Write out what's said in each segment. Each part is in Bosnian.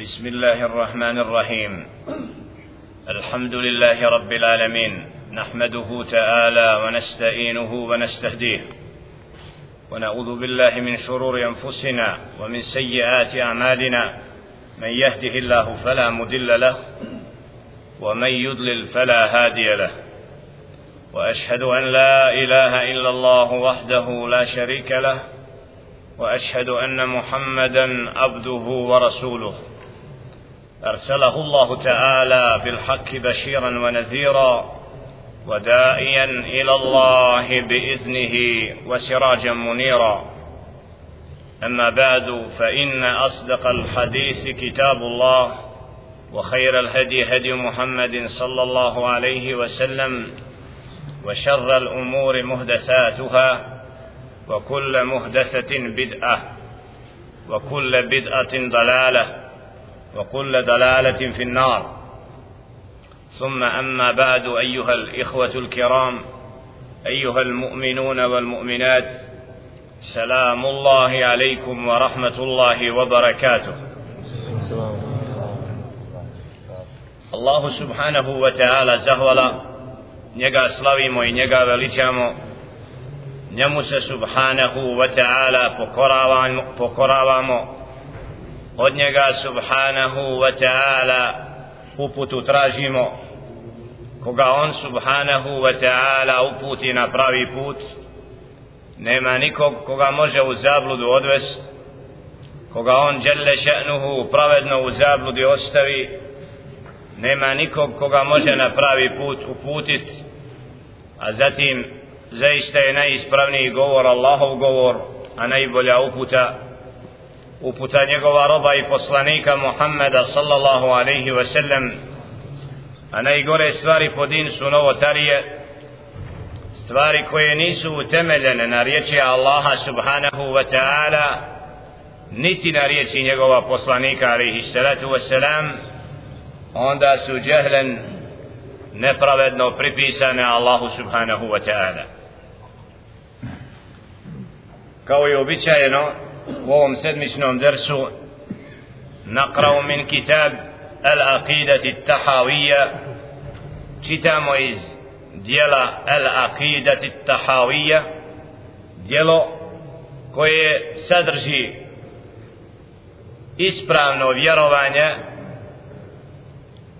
بسم الله الرحمن الرحيم. الحمد لله رب العالمين. نحمده تعالى ونستعينه ونستهديه. ونعوذ بالله من شرور أنفسنا ومن سيئات أعمالنا. من يهده الله فلا مضل له ومن يضلل فلا هادي له. وأشهد أن لا إله إلا الله وحده لا شريك له. وأشهد أن محمدا عبده ورسوله. أرسله الله تعالى بالحق بشيرا ونذيرا وداعيا إلى الله بإذنه وسراجا منيرا. أما بعد فإن أصدق الحديث كتاب الله وخير الهدي هدي محمد صلى الله عليه وسلم وشر الأمور محدثاتها وكل محدثه بدعة وكل بدعة ضلالة. وكل دلالة في النار. ثم أما بعد أيها الإخوة الكرام أيها المؤمنون والمؤمنات سلام الله عليكم ورحمة الله وبركاته. الله سبحانه وتعالى زهولا njega slavimo i njega veličamo. Njemu se subhanahu wa ta'ala pokoravamo, od njega subhanahu wa ta'ala uputu tražimo. Koga on subhanahu wa ta'ala uputi na pravi put nema nikog koga može u zabludu odvest. Koga on djelle še'nuhu pravedno u zabludi ostavi nema nikog koga može na pravi put uputit. A zatim zaista je najispravniji govor Allahov govor a najbolja uputa uputa njegova roba i poslanika Muhammeda sallallahu alaihi wa sellem a najgore stvari po din su novotarije stvari koje nisu utemeljene na riječi Allaha subhanahu wa ta'ala niti na riječi njegova poslanika alaihi salatu wa salam onda su džehlen nepravedno pripisane Allahu subhanahu wa ta'ala. Kao je običajeno u ovom sedmičnom dersu naqra'u min kitab al-aqidati tahawiyya čitamo iz dijela al-aqidati tahawiyya dijelo koje sadrži ispravno vjerovanje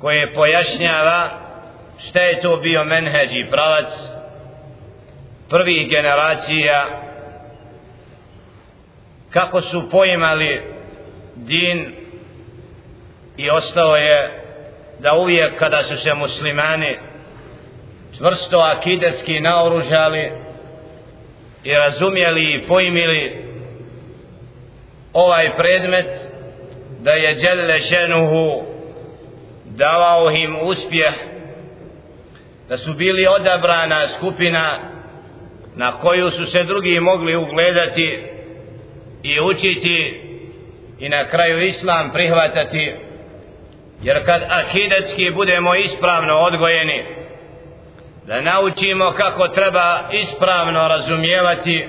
koje pojašnjava šta je to bio menheđ i pravac prvih generacija kako su poimali din i ostao je da uvijek kada su se muslimani čvrsto akidetski naoružali i razumjeli i poimili ovaj predmet da je Đelle Šenuhu davao im uspjeh da su bili odabrana skupina na koju su se drugi mogli ugledati i učiti i na kraju islam prihvatati jer kad akidetski budemo ispravno odgojeni da naučimo kako treba ispravno razumijevati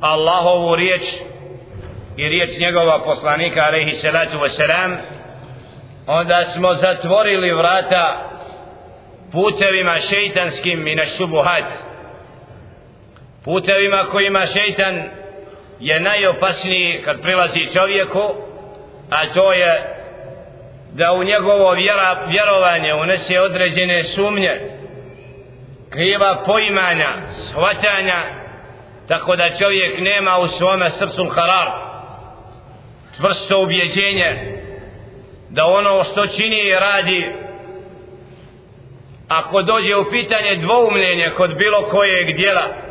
Allahovu riječ i riječ njegova poslanika alaihi salatu wasalam onda smo zatvorili vrata putevima šeitanskim i na šubuhat. Putevima kojima šeitan je najopasniji kad prilazi čovjeku a to je da u njegovo vjera, vjerovanje unese određene sumnje kriva poimanja shvatanja tako da čovjek nema u svome srcu harar čvrsto ubjeđenje da ono što čini i radi ako dođe u pitanje dvoumljenje kod bilo kojeg djela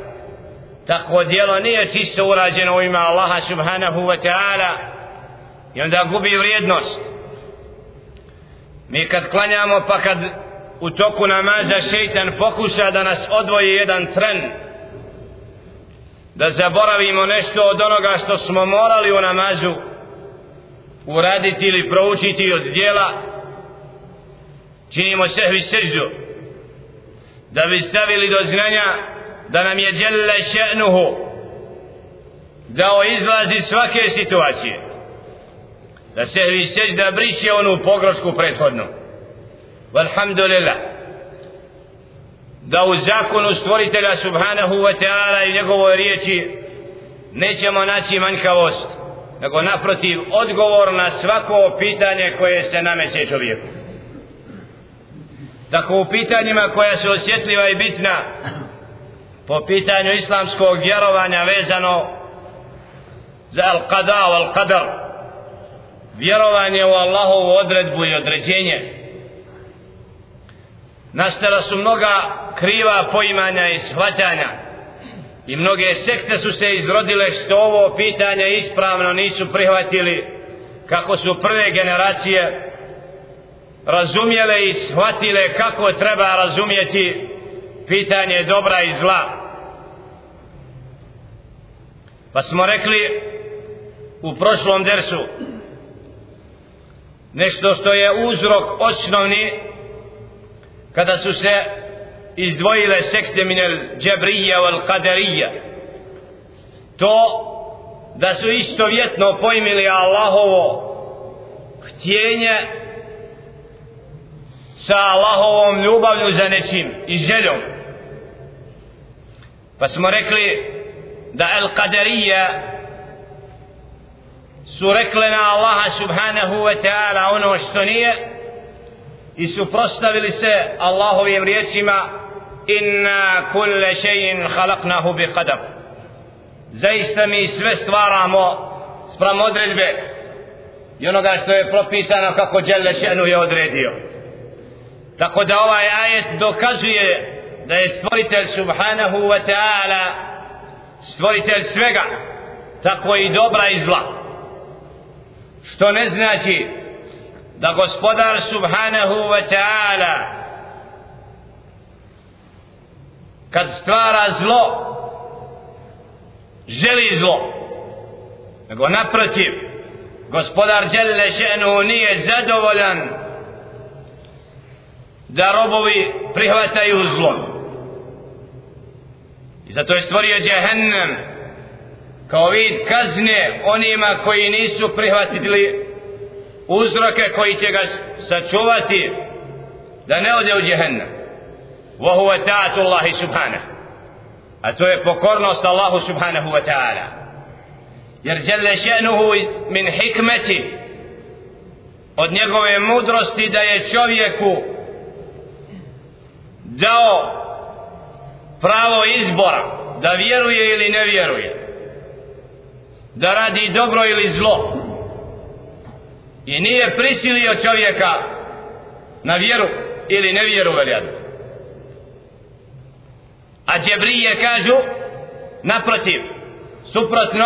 takvo djelo nije čisto urađeno u ime Allaha subhanahu wa ta'ala. I onda gubi vrijednost. Mi kad klanjamo pa kad u toku namaza šeitan pokuša da nas odvoji jedan tren da zaboravimo nešto od onoga što smo morali u namazu uraditi ili proučiti od djela činimo sehvi seždu da bi stavili do znanja da nam je djelle še'nuhu dao izlazi svake situacije. Da se vi seđda briše onu pogrešku prethodnu. Walhamdulillah. Da u zakonu stvoritelja subhanahu wa ta'ala i njegovoj riječi nećemo naći manjkavost nego naprotiv odgovor na svako pitanje koje se nameće čovjeku. Tako u pitanjima koja su osjetljiva i bitna po pitanju islamskog vjerovanja vezano za al-qada al-qadar vjerovanje u Allahovu odredbu i određenje. Nastala su mnoga kriva poimanja i shvatanja i mnoge sekte su se izrodile što ovo pitanje ispravno nisu prihvatili kako su prve generacije razumjele i shvatile kako treba razumjeti pitanje dobra i zla. Pa smo rekli u prošlom dersu nešto što je uzrok osnovni kada su se izdvojile sekte minel džebrija wal qadarija to da su istovjetno pojmili Allahovo htjenje sa Allahovom ljubavlju za nečim i željom pa smo rekli da El qadarija su rekli na Allaha subhanahu wa ta'ala ono što nije i suprostavili se Allahovim riječima inna kulle šein halaknahu bi qadar zaista mi sve stvaramo sprem odredbe i onoga što je propisano kako Đele šenu je odredio. Tako da ovaj ajet dokazuje da je stvoritelj subhanahu wa ta'ala stvoritelj svega tako i dobra i zla. Što ne znači da gospodar subhanahu wa ta'ala kad stvara zlo želi zlo nego naprotiv gospodar Đelle še'nu nije zadovoljan da robovi prihvataju zlo i zato je stvorio džehennem. Kao vid kazne onima koji nisu prihvatili uzroke koji će ga sačuvati da ne ode u džehennem. Wa huwa ta'atu Allahi subhanahu. A to je pokornost Allahu subhanahu wa ta'ala. Jer žele še'nuhu min hikmeti od njegove mudrosti da je čovjeku dao pravo izbora da vjeruje ili ne vjeruje. Da radi dobro ili zlo. I nije prisilio čovjeka na vjeru ili ne vjeru veljadu a džebrije kažu naprotiv suprotno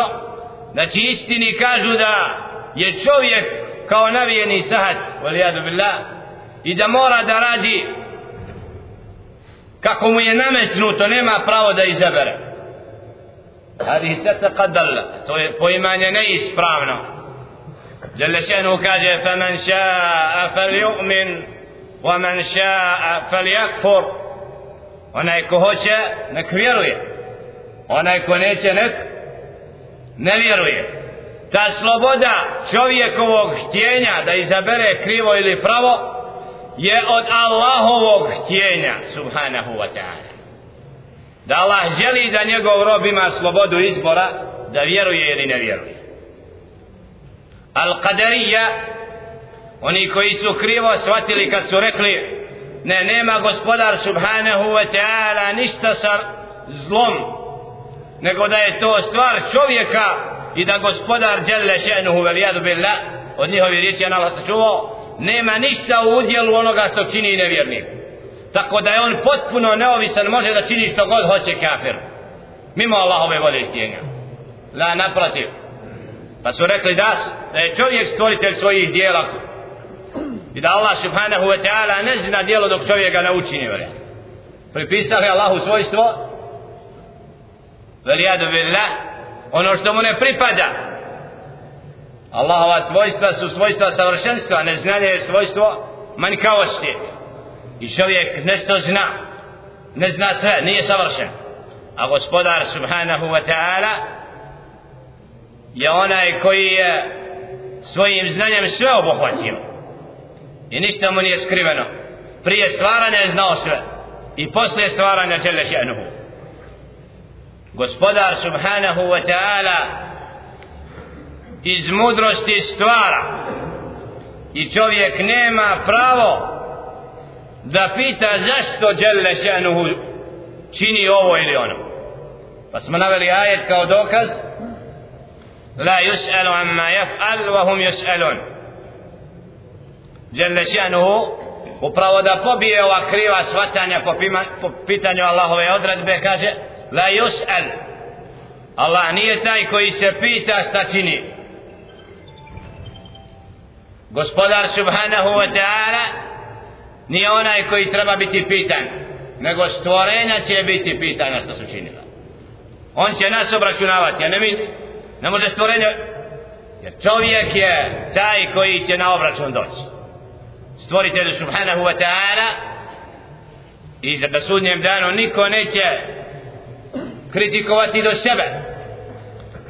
znači istini kažu da je čovjek kao navijeni sahat veljadu billah i da mora da radi kako mu je nametnuto nema pravo da izabere هذه ستقدر to je poimanje neispravno جل شأنه كاجة فمن شاء فليؤمن ومن شاء فليكفر onaj ko hoće nek vjeruje onaj ko neće nek ne vjeruje ta sloboda čovjekovog htjenja da izabere krivo ili pravo je od Allahovog htjenja subhanahu wa ta'ala. Da Allah želi da njegov rob ima slobodu izbora da vjeruje ili ne vjeruje. Al-Qadarija oni koji su krivo shvatili kad su rekli ne nema gospodar subhanahu wa ta'ala ništa sa zlom nego da je to stvar čovjeka i da gospodar djelle še'nuhu velijadu billah. Od njihovi riječi je Allah sačuvao nema ništa u udjelu onoga što čini nevjernik. Tako da je on potpuno neovisan može da čini što god hoće kafir. Mimo Allahove volje i la naprotiv. Pa su rekli da, da je čovjek stvoritelj svojih dijela. I da Allah subhanahu wa ta'ala ne zna dijelo dok čovjek ga nauči ne vre. je Allahu svojstvo. Velijadu billah. Ono što mu ne pripada. Allahova svojstva su svojstva savršenstva, neznanje je svojstvo manjkavosti. I čovjek nešto zna, ne zna sve, nije savršen. A gospodar subhanahu wa ta'ala je onaj koji je svojim znanjem sve obuhvatio i ništa mu nije skriveno prije stvaranja je znao sve i posle stvaranja Đele še'nuhu gospodar subhanahu wa ta'ala iz mudrosti stvara. I čovjek nema pravo da pita zašto Đelle še'nuhu čini ovo ili ono. Pa smo naveli ajet kao dokaz. La yus'alu amma yaf'al wa hum yus'alun. Đelle šanuhu upravo da pobije ova kriva svatanja po, pima, po pitanju Allahove odredbe kaže la yus'al. Allah nije taj koji se pita šta čini gospodar subhanahu wa ta'ala nije onaj koji treba biti pitan nego stvorenja će biti pitana što su činila. On će nas obračunavati a ne mi ne može stvorenje jer čovjek je taj koji će na obračun doći. Stvoritelj subhanahu wa ta'ala i za da sudnjem danu niko neće kritikovati do sebe.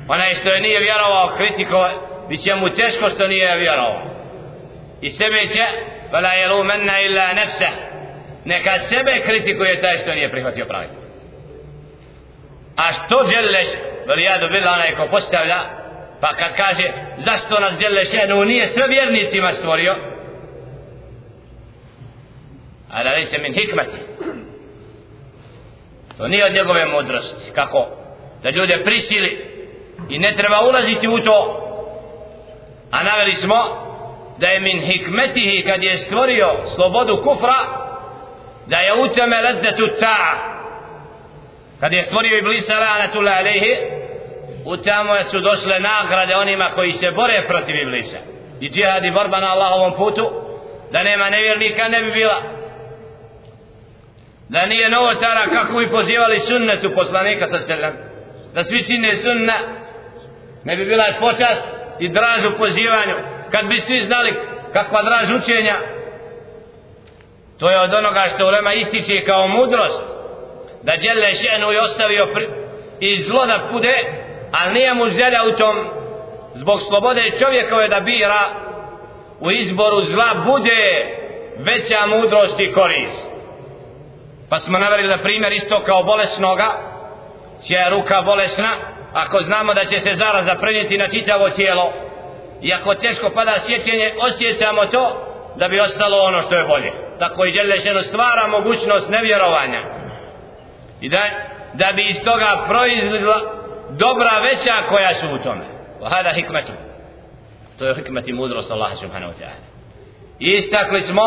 Onaj što je nije vjerovao kritikovat bit će mu teško što nije vjerovao i sebe će fala jelumenna illa nefse neka sebe kritikuje taj što nije prihvatio pravi. A što želeš veli ja dobila onaj ko postavlja. Pa kad kaže zašto nas žele šenu? Nije sve vjernicima stvorio. A da li min hikmeti. To nije od njegove mudrosti. Kako? Da ljude prisili i ne treba ulaziti u to. A naveli smo da je min hikmetihi kad je stvorio slobodu kufra da je u teme ledzetu ta'a. Kad je stvorio Iblisa lanatullah alaihi u tamo su došle nagrade onima koji se bore protiv Iblisa. I džihad i borba na Allahovom putu da nema nevjernika ne bi bila. Da nije novotara kako bi pozivali sunnetu poslanika sa selem da svi čine sunna ne bi bila počast i draž u pozivanju kad bi svi znali kakva draž učenja to je od onoga što ulema ističe kao mudrost da djele ženu i ostavio pri, i zlo da bude ali nije mu želja u tom zbog slobode čovjekove da bira u izboru zla bude veća mudrost i korist. Pa smo naveli da primjer isto kao bolesnoga čija je ruka bolesna ako znamo da će se zaraza prenijeti na čitavo tijelo iako teško pada sjećanje, osjećamo to da bi ostalo ono što je bolje. Tako i Đelešenu stvara mogućnost nevjerovanja. I da, da bi iz toga proizvila dobra veća koja su u tome. Vahada hikmetu to je hikmet i mudrost Allaha subhanahu wa ta'ala. Istakli smo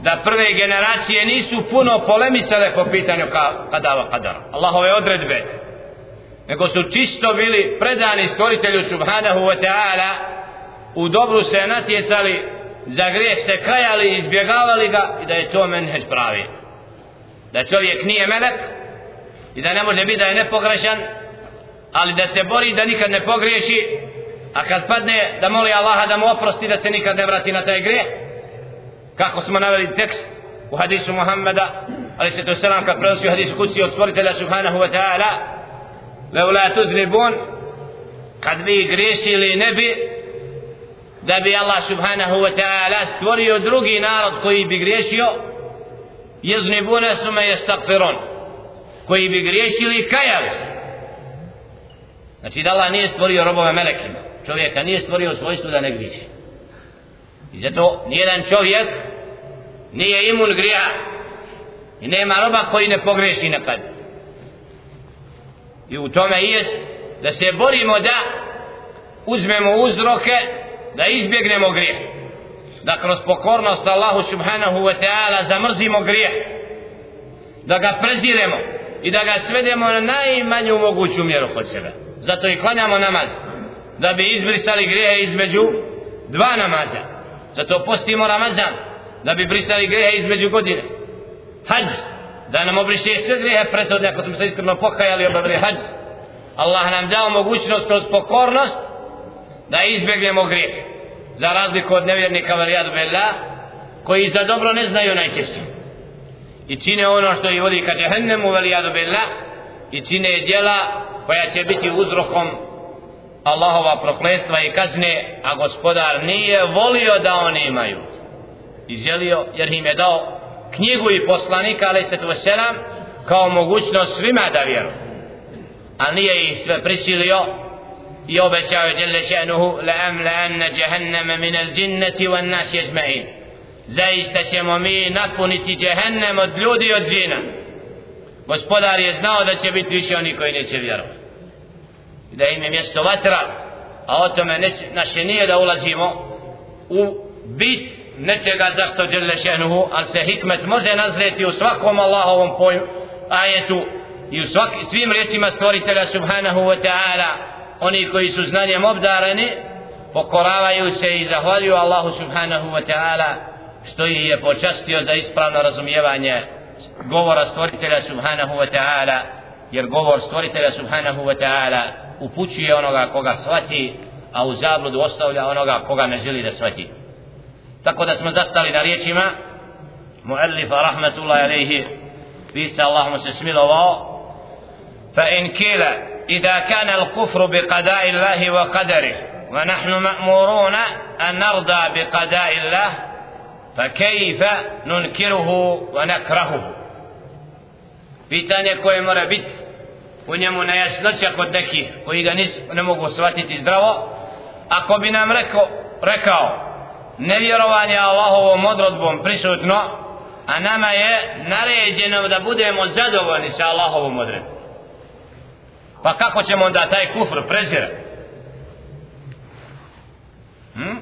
da prve generacije nisu puno polemisale po pitanju ka, kadava kadara Allahove odredbe nego su čisto bili predani stvoritelju subhanahu wa ta'ala u dobru se natjecali za grijeh se kajali izbjegavali ga i da je to menheđ pravi. Da čovjek nije melek i da ne može biti da je nepogrešan ali da se bori da nikad ne pogriješi a kad padne da moli Allaha da mu oprosti da se nikad ne vrati na taj grijeh. Kako smo naveli tekst u hadisu Muhammeda ali se to selam kad prenosi hadis kuci od stvoritelja subhanahu wa ta'ala leula tudnibun kad vi griješili ne bi da bi Allah subhanahu wa ta'ala stvorio drugi narod koji bi griješio yaznibuna suma jestakfiron koji bi griješili i kajali se znači da Allah nije stvorio robove melekima čovjeka nije stvorio svojstvo da ne griješi. I zato nijedan čovjek nije imun grija i nema roba koji ne pogreši nekad. I u tome jest da se borimo da uzmemo uzroke da izbjegnemo grijeh. Da kroz pokornost Allahu subhanahu wa ta'ala zamrzimo grijeh. Da ga preziremo i da ga svedemo na najmanju moguću mjeru kod sebe. Zato i klanjamo namaz da bi izbrisali grijehe između dva namaza. Zato postimo Ramazan da bi brisali grijehe između godine. Hađ da nam obriše sve grijehe pretodne ako smo se iskreno pokajali obavili hađ. Allah nam dao mogućnost kroz pokornost da izbjegnemo grijeh za razliku od nevjernika varijadu bella koji za dobro ne znaju najčešće. I čine ono što ih vodi ka džehennemu valijadu bella i čine djela koja će biti uzrokom Allahova prokletstva i kazne a gospodar nije volio da oni imaju. Izjelio jer im je dao knjigu i poslanika ali se to kao mogućnost svima da vjeru a nije ih sve prisilio i جل je لأملأن جهنم la الجنة والناس يجمعين min al jinnati wan nas yajma'in zaista ćemo mi napuniti jehennem od ljudi od džina. Gospodar je znao da će biti više oni koji neće vjerovati da im je mjesto vatra a o tome neće, naše nije da ulazimo u bit nečega zašto dželle še'nuhu ali se hikmet može nazreti u svakom Allahovom pojmu ajetu i u svak, svim riječima stvoritelja subhanahu wa ta'ala oni koji su znanjem obdareni pokoravaju se i zahvaljuju Allahu subhanahu wa ta'ala što ih je počastio za ispravno razumijevanje govora stvoritelja subhanahu wa ta'ala jer govor stvoritelja subhanahu wa ta'ala upućuje onoga koga shvati a u zabludu ostavlja onoga koga ne želi da shvati. Tako da smo zastali na riječima muallifa rahmatullahi alaihi vi se Allahom se smilovao fa in kila إذا كان الكفر بقضاء الله وقدره ونحن مأمورون أن نرضى بقضاء الله فكيف ننكره ونكرهه؟ بيتاني كوي مرابيت ونمو نياسلوش يكو دكي ويغا نيس قصواتي تزدرو أكو بنام ركو ركو نبيرواني الله ومدرد بوم بريسوتنو أنما يه نريجنو دا بودمو زدو الله ومدرد pa kako ćemo onda taj kufr prezirati hm?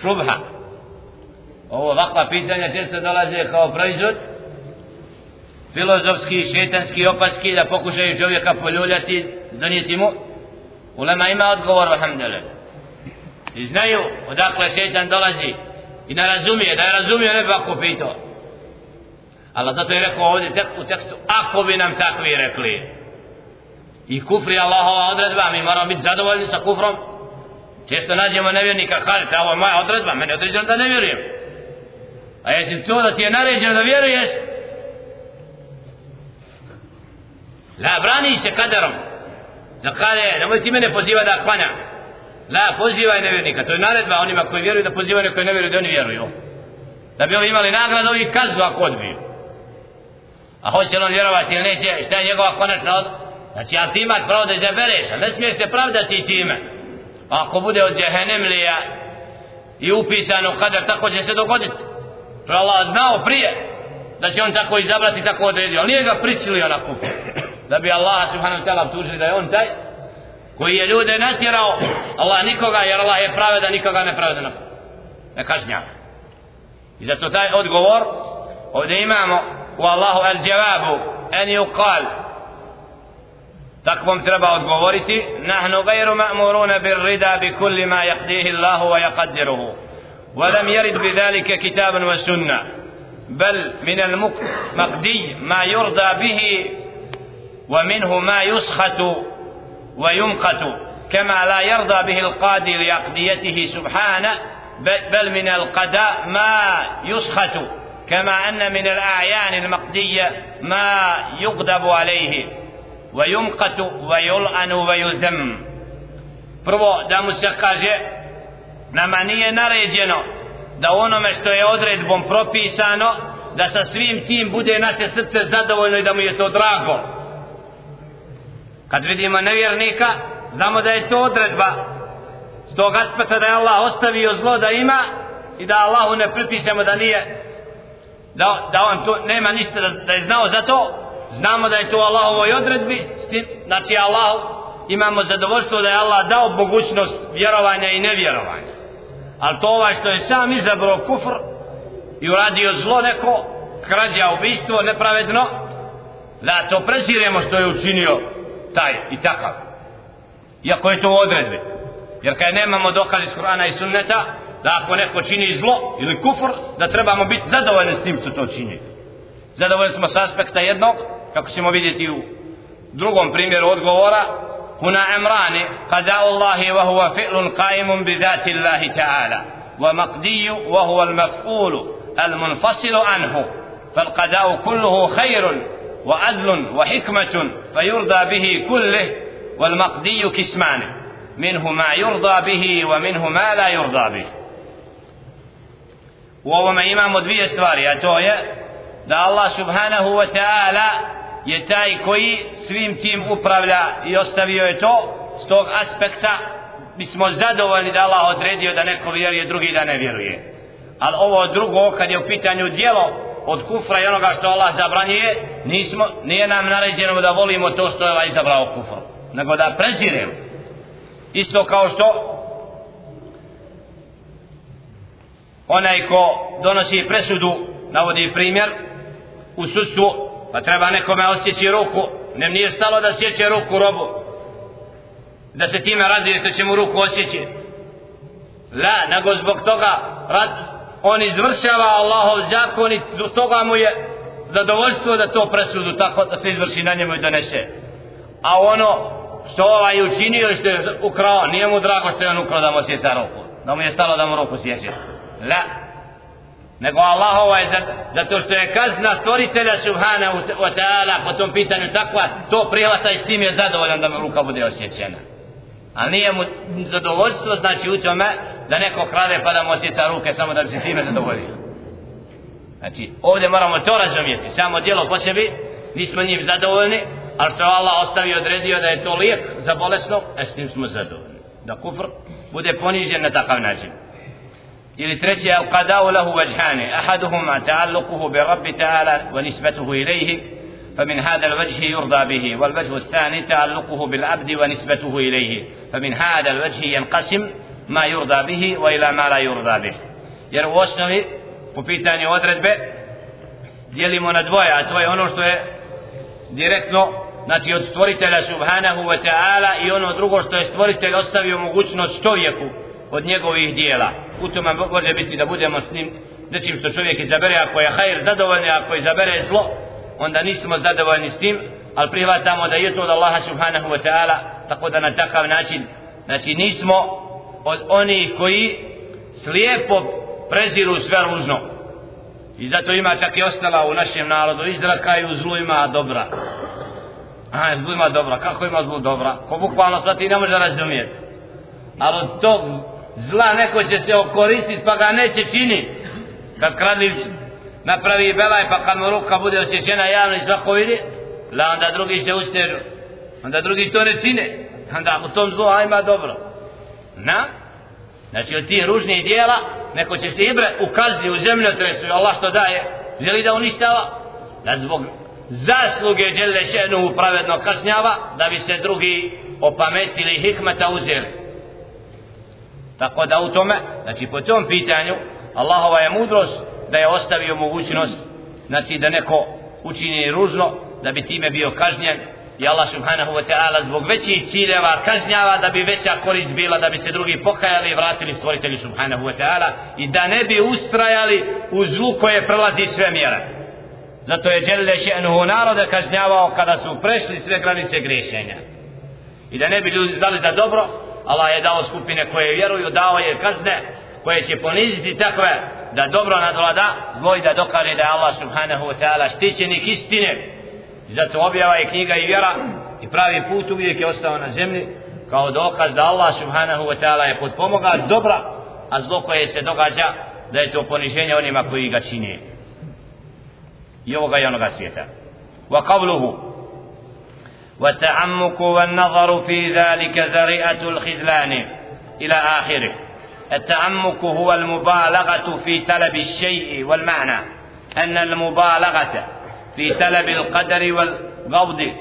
šubha. Ovo ovakva pitanja često dolaze kao proizvod filozofski, šetanski, opaski da pokušaju čovjeka poljuljati donijeti mu. Ulema ima odgovor alhamdulillah. I znaju odakle šetan dolazi i ne razumije, da je razumio ne bi ako pitao. Allah zato je rekao ovdje tekst u tekstu ako bi nam takvi rekli. I kufri Allahova odredba mi moramo biti zadovoljni sa kufrom. Često nađemo nevjernika kažete, ovo je moja odredba meni je određeno da ne vjerujem. A jesi to da ti je naređeno da vjeruješ? La brani se kaderom. Da kade nemoj ti mene poziva da klanja la pozivaj nevjernika. To je naredba onima koji vjeruju da pozivaju koji ne vjeruju da oni vjeruju. Da bi oni imali nagradu i kaznu ako odbiju a hoće li on vjerovati ili neće šta je njegova konačna od? Znači ali ti imaš pravo da izabereš a ne smiješ se pravdati time. A ako bude od džehennemlija i upisano kada tako će se dogoditi to Allah znao prije da će on tako izabrati tako odredio ali nije ga prisilio na kupu da bi Allah subhanahu wa ta'ala tužili da je on taj koji je ljude natjerao Allah nikoga jer Allah je pravedan nikoga ne pravedan ne kažnjava. I zato taj odgovor ovdje imamo والله الجواب أن يقال. تقوم تربا وتقوريتي نحن غير مأمورون بالرضا بكل ما يقضيه الله ويقدره. ولم يرد بذلك كتاب وسنة. بل من المقدي ما يرضى به ومنه ما يسخط ويمقت. كما لا يرضى به القاضي لأقضيته سبحانه بل من القداء ما يسخط. كما أن من الأعيان المقدية ما يغضب عليه ويمقت ويلعن ويذم prvo da mu se kaže nama nije naređeno da onome što je odredbom propisano da sa svim tim bude naše srce zadovoljno i da mu je to drago kad vidimo nevjernika znamo da je to odredba s tog aspekta da je Allah ostavio zlo da ima i da Allahu ne pripišemo da nije da, da on to nema ništa da, da je znao za to znamo da je to Allahovoj odredbi tim, znači Allah imamo zadovoljstvo da je Allah dao mogućnost vjerovanja i nevjerovanja. Ali to ovaj što je sam izabrao kufr i uradio zlo neko krađa ubistvo nepravedno da to preziremo što je učinio taj i takav. Iako je to u odredbi. Jer kad nemamo dokaz iz Kur'ana i Sunneta da ako neko čini zlo ili kufr da trebamo biti zadovoljni s tim što to čini. Zadovoljni smo s aspekta jednog kako ćemo vidjeti u drugom primjeru odgovora هنا أمران قضاء الله وهو فعل قائم بذات الله تعالى ومقدي وهو المفعول المنفصل عنه فالقضاء كله خير وعدل وحكمة فيرضى به كله والمقدي كسمان منه ما يرضى به ومنه ما لا يرضى به u ovome imamo dvije stvari, a to je da Allah subhanahu wa ta'ala je taj koji svim tim upravlja i ostavio je to. S tog aspekta mi smo zadovoljni da Allah odredio da neko vjeruje, drugi da ne vjeruje. Ali ovo drugo kad je u pitanju dijelo od kufra i onoga što Allah zabranjuje nismo, nije nam naređeno da volimo to što je Allah izabrao kufru nego da preziremo. Isto kao što onaj ko donosi presudu navodi primjer u sudstvu pa treba nekome osjeći ruku. Ne nije stalo da sjeće ruku robu da se time radi što će mu ruku osjeći. La, nego zbog toga rad, on izvršava Allahov zakon i zbog toga mu je zadovoljstvo da to presudu tako da se izvrši na njemu i donese. A ono što ovaj učinio i što je ukrao nije mu drago što je on ukrao da mu osjeća ruku. Da mu je stalo da mu ruku sjeće la. Nego Allahova je zato što je kazna stvoritelja subhana wa ta'ala po tom pitanju takva to prihvata i s tim je zadovoljan da mu ruka bude osjećena. Ali nije mu zadovoljstvo znači u tome da neko krade pa da mu osjeća ruke samo da bi se time zadovoljio. Znači ovdje moramo to razumijeti samo djelo po sebi nismo njim zadovoljni ali što Allah ostavio odredio da je to lijek za bolesno e s tim smo zadovoljni. Da kufr bude ponižen na takav način. Ili treći je al-qada'u lahu vajhane ahaduhuma ta'alluquhu bi rabbi ta'ala wa nisbatuhu ilaihi فمن هذا الوجه يرضى به والوجه الثاني تعلقه بالعبد ونسبته إليه فمن هذا الوجه ينقسم ما يرضى به وإلى ما لا يرضى به jer u osnovi po pitanju odredbe dijelimo na dvoje, a to je ono što je direktno znači od stvoritelja subhanahu wa ta'ala i ono drugo što je stvoritelj ostavio mogućnost čovjeku od njegovih dijela u tome može biti da budemo s njim nečim što čovjek izabere ako je hajr zadovoljni ako izabere zlo onda nismo zadovoljni s tim ali prihvatamo da je to od Allaha subhanahu wa ta'ala tako da na takav način znači nismo od onih koji slijepo preziru sve ružno. I zato ima čak i ostala u našem narodu izraka i u zlu ima dobra. A zlu ima dobra kako ima zlu dobra? Ko bukvalno sad ti ne može razumijeti. Ali od tog zla neko će se okoristiti pa ga neće čini kad kradljiv napravi belaj pa kad mu ruka bude osjećena javno i svako vidi la onda drugi se ustežu onda drugi to ne čine. Onda u tom zlu ima dobro. Na? Znači od tih ružnih dijela neko će se ibre u kazni u zemljotresu Allah što daje želi da uništava da zbog zasluge Đelešenu šenu pravedno kasnjava da bi se drugi opametili hikmeta uzeli tako da u tome znači po tom pitanju Allahova je mudrost da je ostavio mogućnost znači da neko učini ružno da bi time bio kažnjen. I Allah subhanahu wa ta'ala zbog većih ciljeva kažnjava da bi veća korist bila da bi se drugi pokajali i vratili stvoritelju subhanahu wa ta'ala i da ne bi ustrajali u zlu koje prelazi sve mjere. Zato je Đelle še'nuhu naroda kažnjavao kada su prešli sve granice grešenja i da ne bi ljudi znali za dobro Allah je dao skupine koje vjeruju, dao je kazne koje će poniziti takve da dobro nadvlada zlo i da dokaže da je Allah subhanahu wa ta'ala štićenik istine. Zato objava je knjiga i vjera i pravi put uvijek je ostao na zemlji kao dokaz da Allah subhanahu wa ta'ala je podpomoga dobra a zlo koje se događa da je to poniženje onima koji ga čine. I ovoga i onoga svijeta. Wa qavluhu والتعمق والنظر في ذلك ذريئة الخذلان إلى آخره. التعمق هو المبالغة في طلب الشيء والمعنى أن المبالغة في طلب القدر والغوض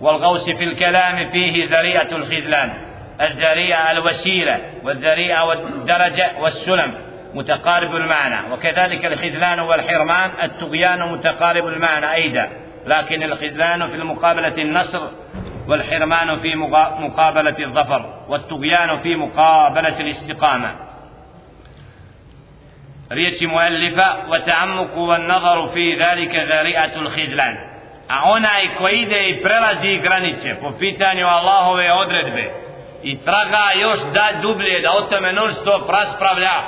والغوص في الكلام فيه ذريئة الخذلان الذريعة الوسيلة والذريعة والدرجة والسلم متقارب المعنى. وكذلك الخذلان والحرمان الطغيان متقارب المعنى أيضا. لكن الخذلان في مقابلة النصر والحرمان في مقابلة الظفر والطغيان في مقابلة الاستقامة. ريت مؤلفة وتعمق والنظر في ذلك ذريعة الخذلان أعونا إكويدة إبرلزي غرانيسة وفيتاني والله ويأدرد به i traga još da dublje da o tome non stop raspravlja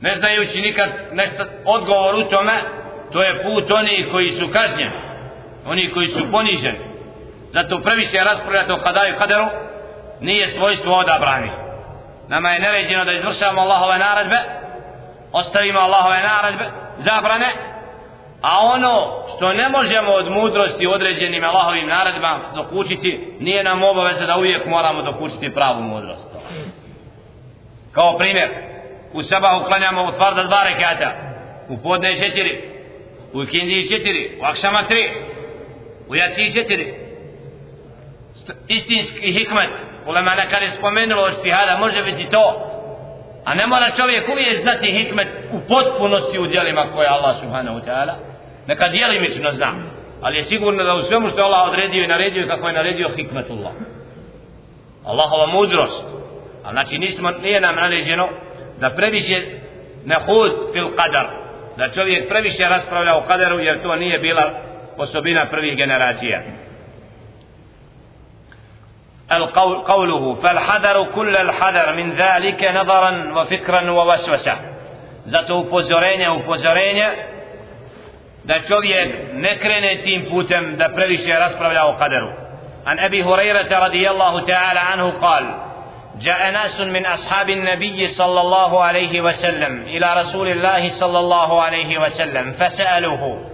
ne znajući nikad nešto, odgovor u tome to je put onih koji su kažnjeni oni koji su poniženi. Zato prvi se raspravljati o kadaju kaderu nije svojstvo odabrani. Nama je neređeno da izvršavamo Allahove naredbe ostavimo Allahove naredbe zabrane a ono što ne možemo od mudrosti određenim Allahovim naredbama dokučiti nije nam obaveza da uvijek moramo dokučiti pravu mudrost. Kao primjer u seba uklanjamo u tvarda dva rekata u podne četiri u ikindiji četiri u akšama tri u jaci četiri. Istinski hikmet. Ulema nekada je spomenulo od stihada može biti to. A ne mora čovjek uvijek znati hikmet u potpunosti u dijelima koje Allah subhanahu ta'ala. Neka dijelimično zna ali je sigurno da u svemu što Allah odredio i naredio kako je naredio hikmetullah. Allahova mudrost. A znači nismo, nije nam naređeno da previše ne hud fil qadar da čovjek previše raspravlja o kaderu jer to nije bila osobina prvih generacija القول قوله فالحذر كل الحذر من ذلك نظرا وفكرا ووسوسة zato upozorenje upozorenje da čovjek ne krene tim putem da previše raspravlja o kaderu an Abi Hurairata radijallahu ta'ala anhu قال جاء ناس من أصحاب النبي صلى الله عليه وسلم إلى رسول الله صلى الله عليه وسلم فسألوه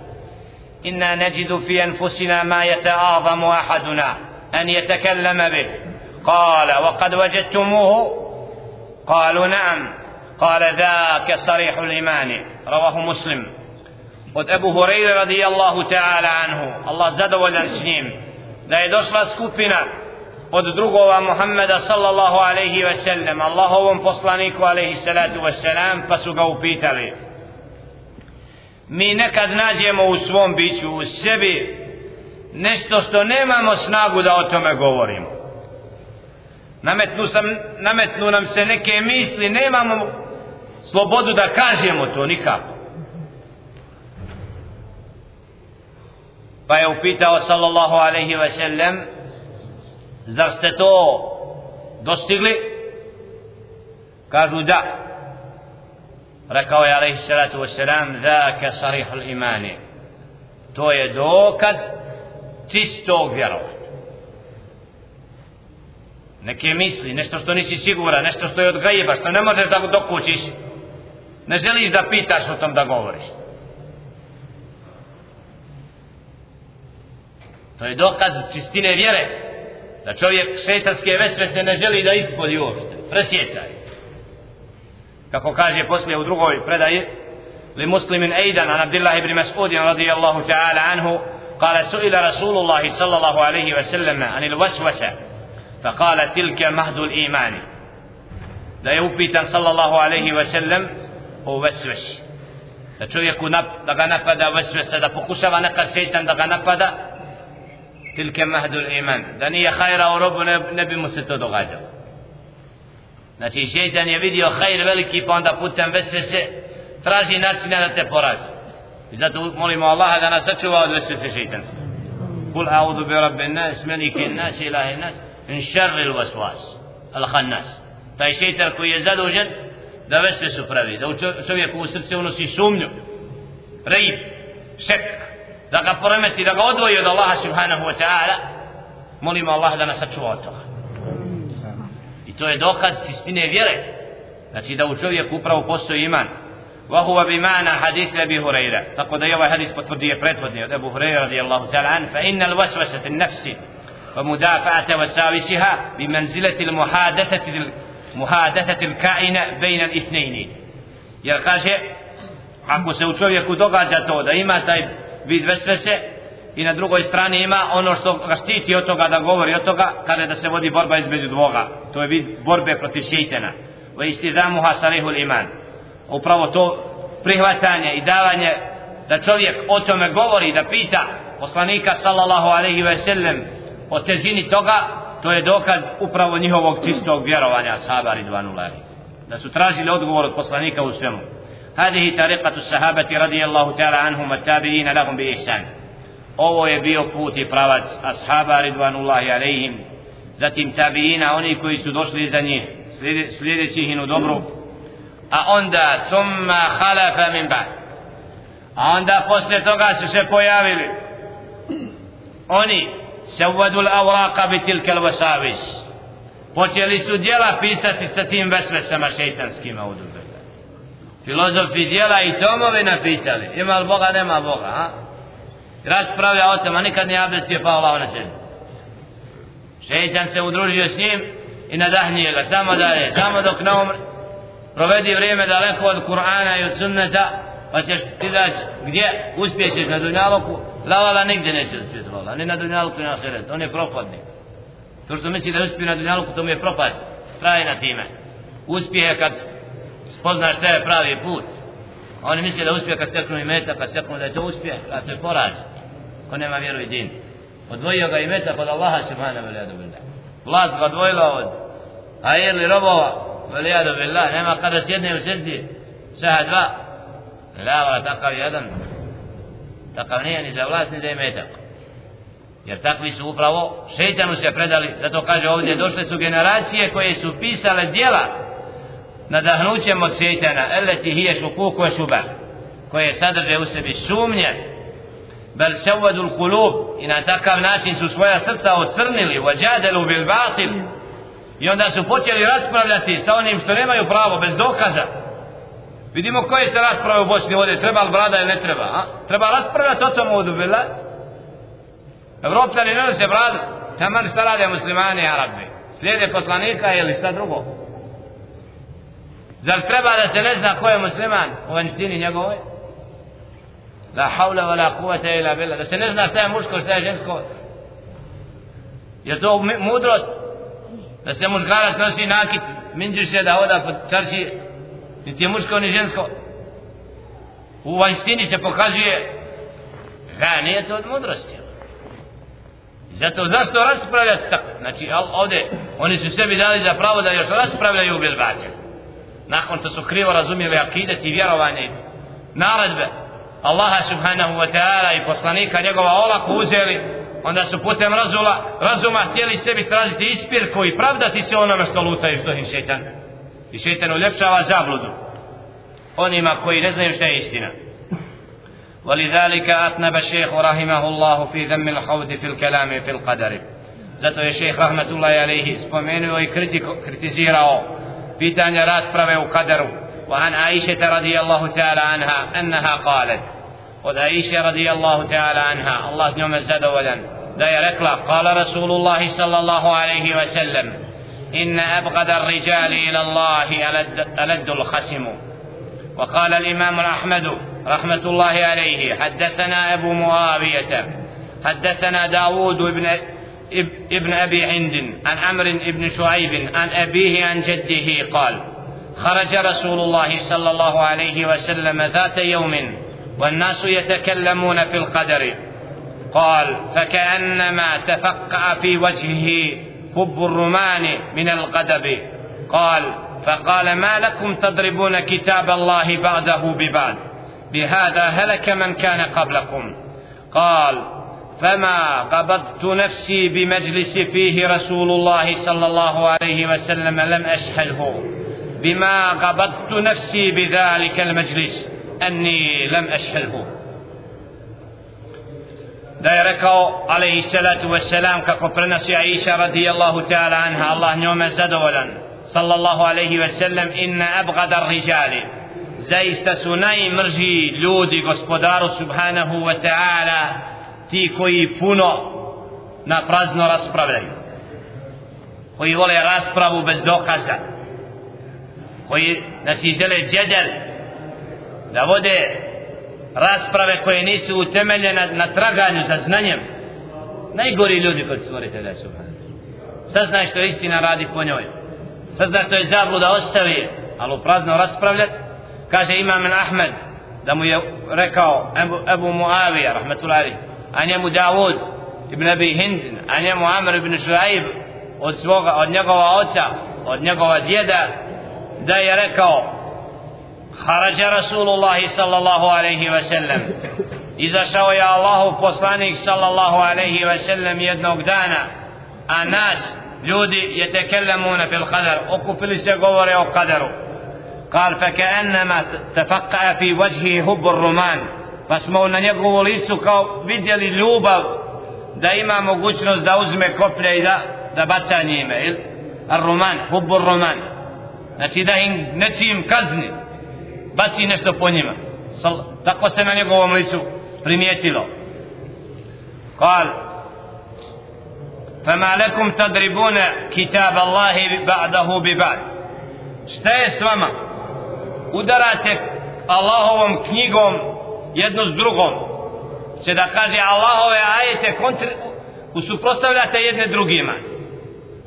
إنا نجد في أنفسنا ما يتآظم أحدنا أن يتكلم به. قال وقد وجدتموه؟ قالوا نعم. قال ذاك صريح الإيمان. رواه مسلم. Od Ebu Hureyre radijallahu ta'ala anhu Allah zadovoljan s njim da je došla skupina od drugova Muhammeda sallallahu alaihi ve sellem Allahovom poslaniku alaihi salatu ve selam pa su ga upitali mi nekad nađemo u svom biću u sebi nešto što nemamo snagu da o tome govorimo? Nametnu, sam, nametnu nam se neke misli nemamo slobodu da kažemo to nikako. Pa je upitao sallallahu alaihi ve sellem zar ste to dostigli? Kažu da. Rekao je alaihi salatu wasalam dhaka sarihul imani. To je dokaz čistog vjerovanja. Neke misli, nešto što nisi siguran, nešto što je od gajiba, što ne možeš da dokućiš, ne želiš da pitaš o tom da govoriš. To je dokaz čistine vjere, da čovjek šetarske vesve se ne želi da ispolji uopšte, presjecaj. Kako kaže poslije u drugoj predaji, li muslimin ejdan an Abdillah ibn Mas'udin radijallahu ta'ala anhu, قال سئل رسول الله صلى الله عليه وسلم عن الوسوسة فقال تلك مهد الإيمان da je upitan sallallahu alaihi wa sallam o vesvesi da čovjeku nap, da ga napada vesvesa da pokušava neka šeitan da ga napada tilke mahdul iman da nije hajra u robu ne, ne bi mu se to događalo znači šeitan je vidio hajr veliki pa onda putem vesvese traži načina da te porazi I zato molimo Allaha da nas sačuva od vesvese šeitanske. Kul a'udhu bi rabbi nas, melike nas, ilahi nas, in šarri il vasvas, al khannas. Taj šeitan koji je zadužen da vesvesu pravi, da u čovjeku u srce unosi sumnju, rejib, šek, da ga poremeti, da ga odvoji od Allaha subhanahu wa ta'ala, molimo Allaha da nas sačuva od toga. I to je dokaz čistine vjere. Znači da u čovjeku upravo postoji iman. وهو بمعنى حديث أبي هريرة تقول أيها حديث بطردية بريتفردية أبو هريرة رضي الله تعالى عنه فإن الوسوسة النفس ومدافعة وساوسها بمنزلة المحادثة محادثة الكائن بين الاثنين jer kaže ako se u čovjeku događa to da ima taj vid vesvese i na drugoj strani ima ono što ga štiti od toga da govori od toga kada da se vodi borba između dvoga. To je vid borbe protiv šeitana. Wa istidamuha sarihul iman. Upravo to prihvatanje i davanje da čovjek o tome govori da pita poslanika sallallahu alaihi ve sellem o težini toga to je dokaz upravo njihovog čistog vjerovanja sahaba ridvanullahi. Da su tražili odgovor od poslanika u svemu. هذه طريقة الصحابة رضي الله تعالى عنهم التابعين لهم بإحسان ovo je bio put i pravac ashaba ridvanullahi alaihim zatim tabiina oni koji su došli iza njih sljedeći ih u dobru a onda summa khalafa min ba'd a onda posle toga su se pojavili oni sewadu l-awraqa bi tilke l-wasavis počeli su djela pisati sa tim vesvesama šeitanskima u filozofi dijela i tomove napisali. Ima li Boga nema Boga a? raspravlja o tom a nikad nije abdestio pa Allah na sebi. Šeitan se udružio s njim i nadahnije ga. Samo dalje samo dok ne umre provedi vrijeme daleko od Kur'ana i od sunneta pa ćeš ti daći gdje uspjećeš na dunjaloku, lavala nigdje neće uspjeti vola ni na dunjaluku ni na ahiret on je propadnik. To što misli da uspije na dunjaluku to mu je propast. Traje na time. Uspije kad spoznaš šta je pravi put. Oni misle da uspije kad steknu i meta kad steknu da je to uspije a to je poraz. Ko nema vjeru i din. Odvojio ga i meta kod Allaha subhanahu wa ta'ala vlast ga odvojila od a robova valijadu billah nema kada sjedne u srdi saha dva. Lava takav jedan. Takav nije ni za vlast ni za imetak. Jer takvi su upravo šeitanu se predali. Zato kaže ovdje došle su generacije koje su pisale djela nadahnućem od šeitana. Eleti hije šukuku je šuba. Koje sadrže u sebi sumnje. Bel sevadu kulub. I na takav način su svoja srca ocrnili. Vađadelu bil batil. I onda su počeli raspravljati sa onim što nemaju pravo bez dokaza. Vidimo koje se rasprave u Bosni vode. Treba li brada ili ne treba a? treba raspravljati o tom udu bila Evropljani ne nose bradu taman šta rade muslimani i arabi. Slijede poslanika ili šta drugo zar treba da se ne zna ko je musliman u vanjštini njegovoj la haula wa la kuvata ila bila da se ne zna šta je muško šta je žensko. Je to mudrost? Da se muškarac nosi nakit minđiš se da hoda po čarši niti je muško ni žensko. U vanjštini se pokazuje da nije to od mudrosti. Zato zašto raspravljati tako? Znači ovdje oni su sebi dali za pravo da još raspravljaju bez bilbatel nakon što su krivo razumijeli akidet i vjerovanje naredbe Allaha subhanahu wa ta'ala i poslanika njegova olako uzeli onda su putem razula razuma htjeli sebi tražiti ispirku i pravdati se onome što lutaju što im šetan i šetan uljepšava zabludu onima koji ne znaju šta je istina ولذلك أثنب الشيخ رحمه الله في ذم الحوض في الكلام في القدر zato je šejh rahmetullahi alejhi spomenuo i kritiko, kritizirao pitanja rasprave u kaderu وعن عائشة رضي الله تعالى عنها أنها قالت od Aisha radijallahu ta'ala anha Allah njome zadovoljan da je rekla قال رسول الله صلى الله عليه وسلم إن أبغض الرجال إلى الله ألد الخسم وقال الإمام أحمد رحمة الله عليه حدثنا أبو معاوية حدثنا داود بن ابن أبي عند عن عمرو بن شعيب عن أبيه عن جده قال خرج رسول الله صلى الله عليه وسلم ذات يوم والناس يتكلمون في القدر. قال فكأنما تفقع في وجهه حب الرمان من القدب قال فقال ما لكم تضربون كتاب الله بعده ببعد بهذا هلك من كان قبلكم. قال فما قبضت نفسي بمجلس فيه رسول الله صلى الله عليه وسلم لم أشهده بما قبضت نفسي بذلك المجلس أني لم أشهده دايرك عليه الصلاة والسلام ككفرنا عيسى رضي الله تعالى عنها الله نوم زدولا صلى الله عليه وسلم إن أبغض الرجال زيست سناي مرجي لودي غسبدار سبحانه وتعالى ti koji puno na prazno raspravljaju koji vole raspravu bez dokaza koji znači žele džedel da vode rasprave koje nisu utemeljene na, na traganju za znanjem. Najgori ljudi kod stvoritelja subhanahu. Saznaj što istina radi po njoj. Saznaj što je zabluda ostavi ali u prazno raspravljati kaže imam Ahmed da mu je rekao Ebu, Ebu Muavija rahmetullahi a njemu Davud ibn Abi Hind a njemu Amr ibn Šuaib od svoga, od njegova oca od njegova djeda da je rekao Harađa Rasulullahi sallallahu alaihi wa sallam izašao je Allahu poslanik sallallahu alaihi wa sallam jednog dana a nas ljudi je tekellamuna fil qadar okupili se govore o qadaru قال فكأنما تفقع في وجهه حب الرمان فاسمو na njegovu licu kao vidjeli ljubav da ima mogućnost da uzme koplje i da, da baca njime il? ar roman, hubbur roman znači da im nečim kazni baci nešto po njima Sal, tako se na njegovom licu primijetilo قال فما لكم تضربون كتاب الله بعده ببعد šta je s vama udarate Allahovom knjigom jedno s drugom. Će da kaže Allahove ajete kontri, usuprostavljate jedne drugima.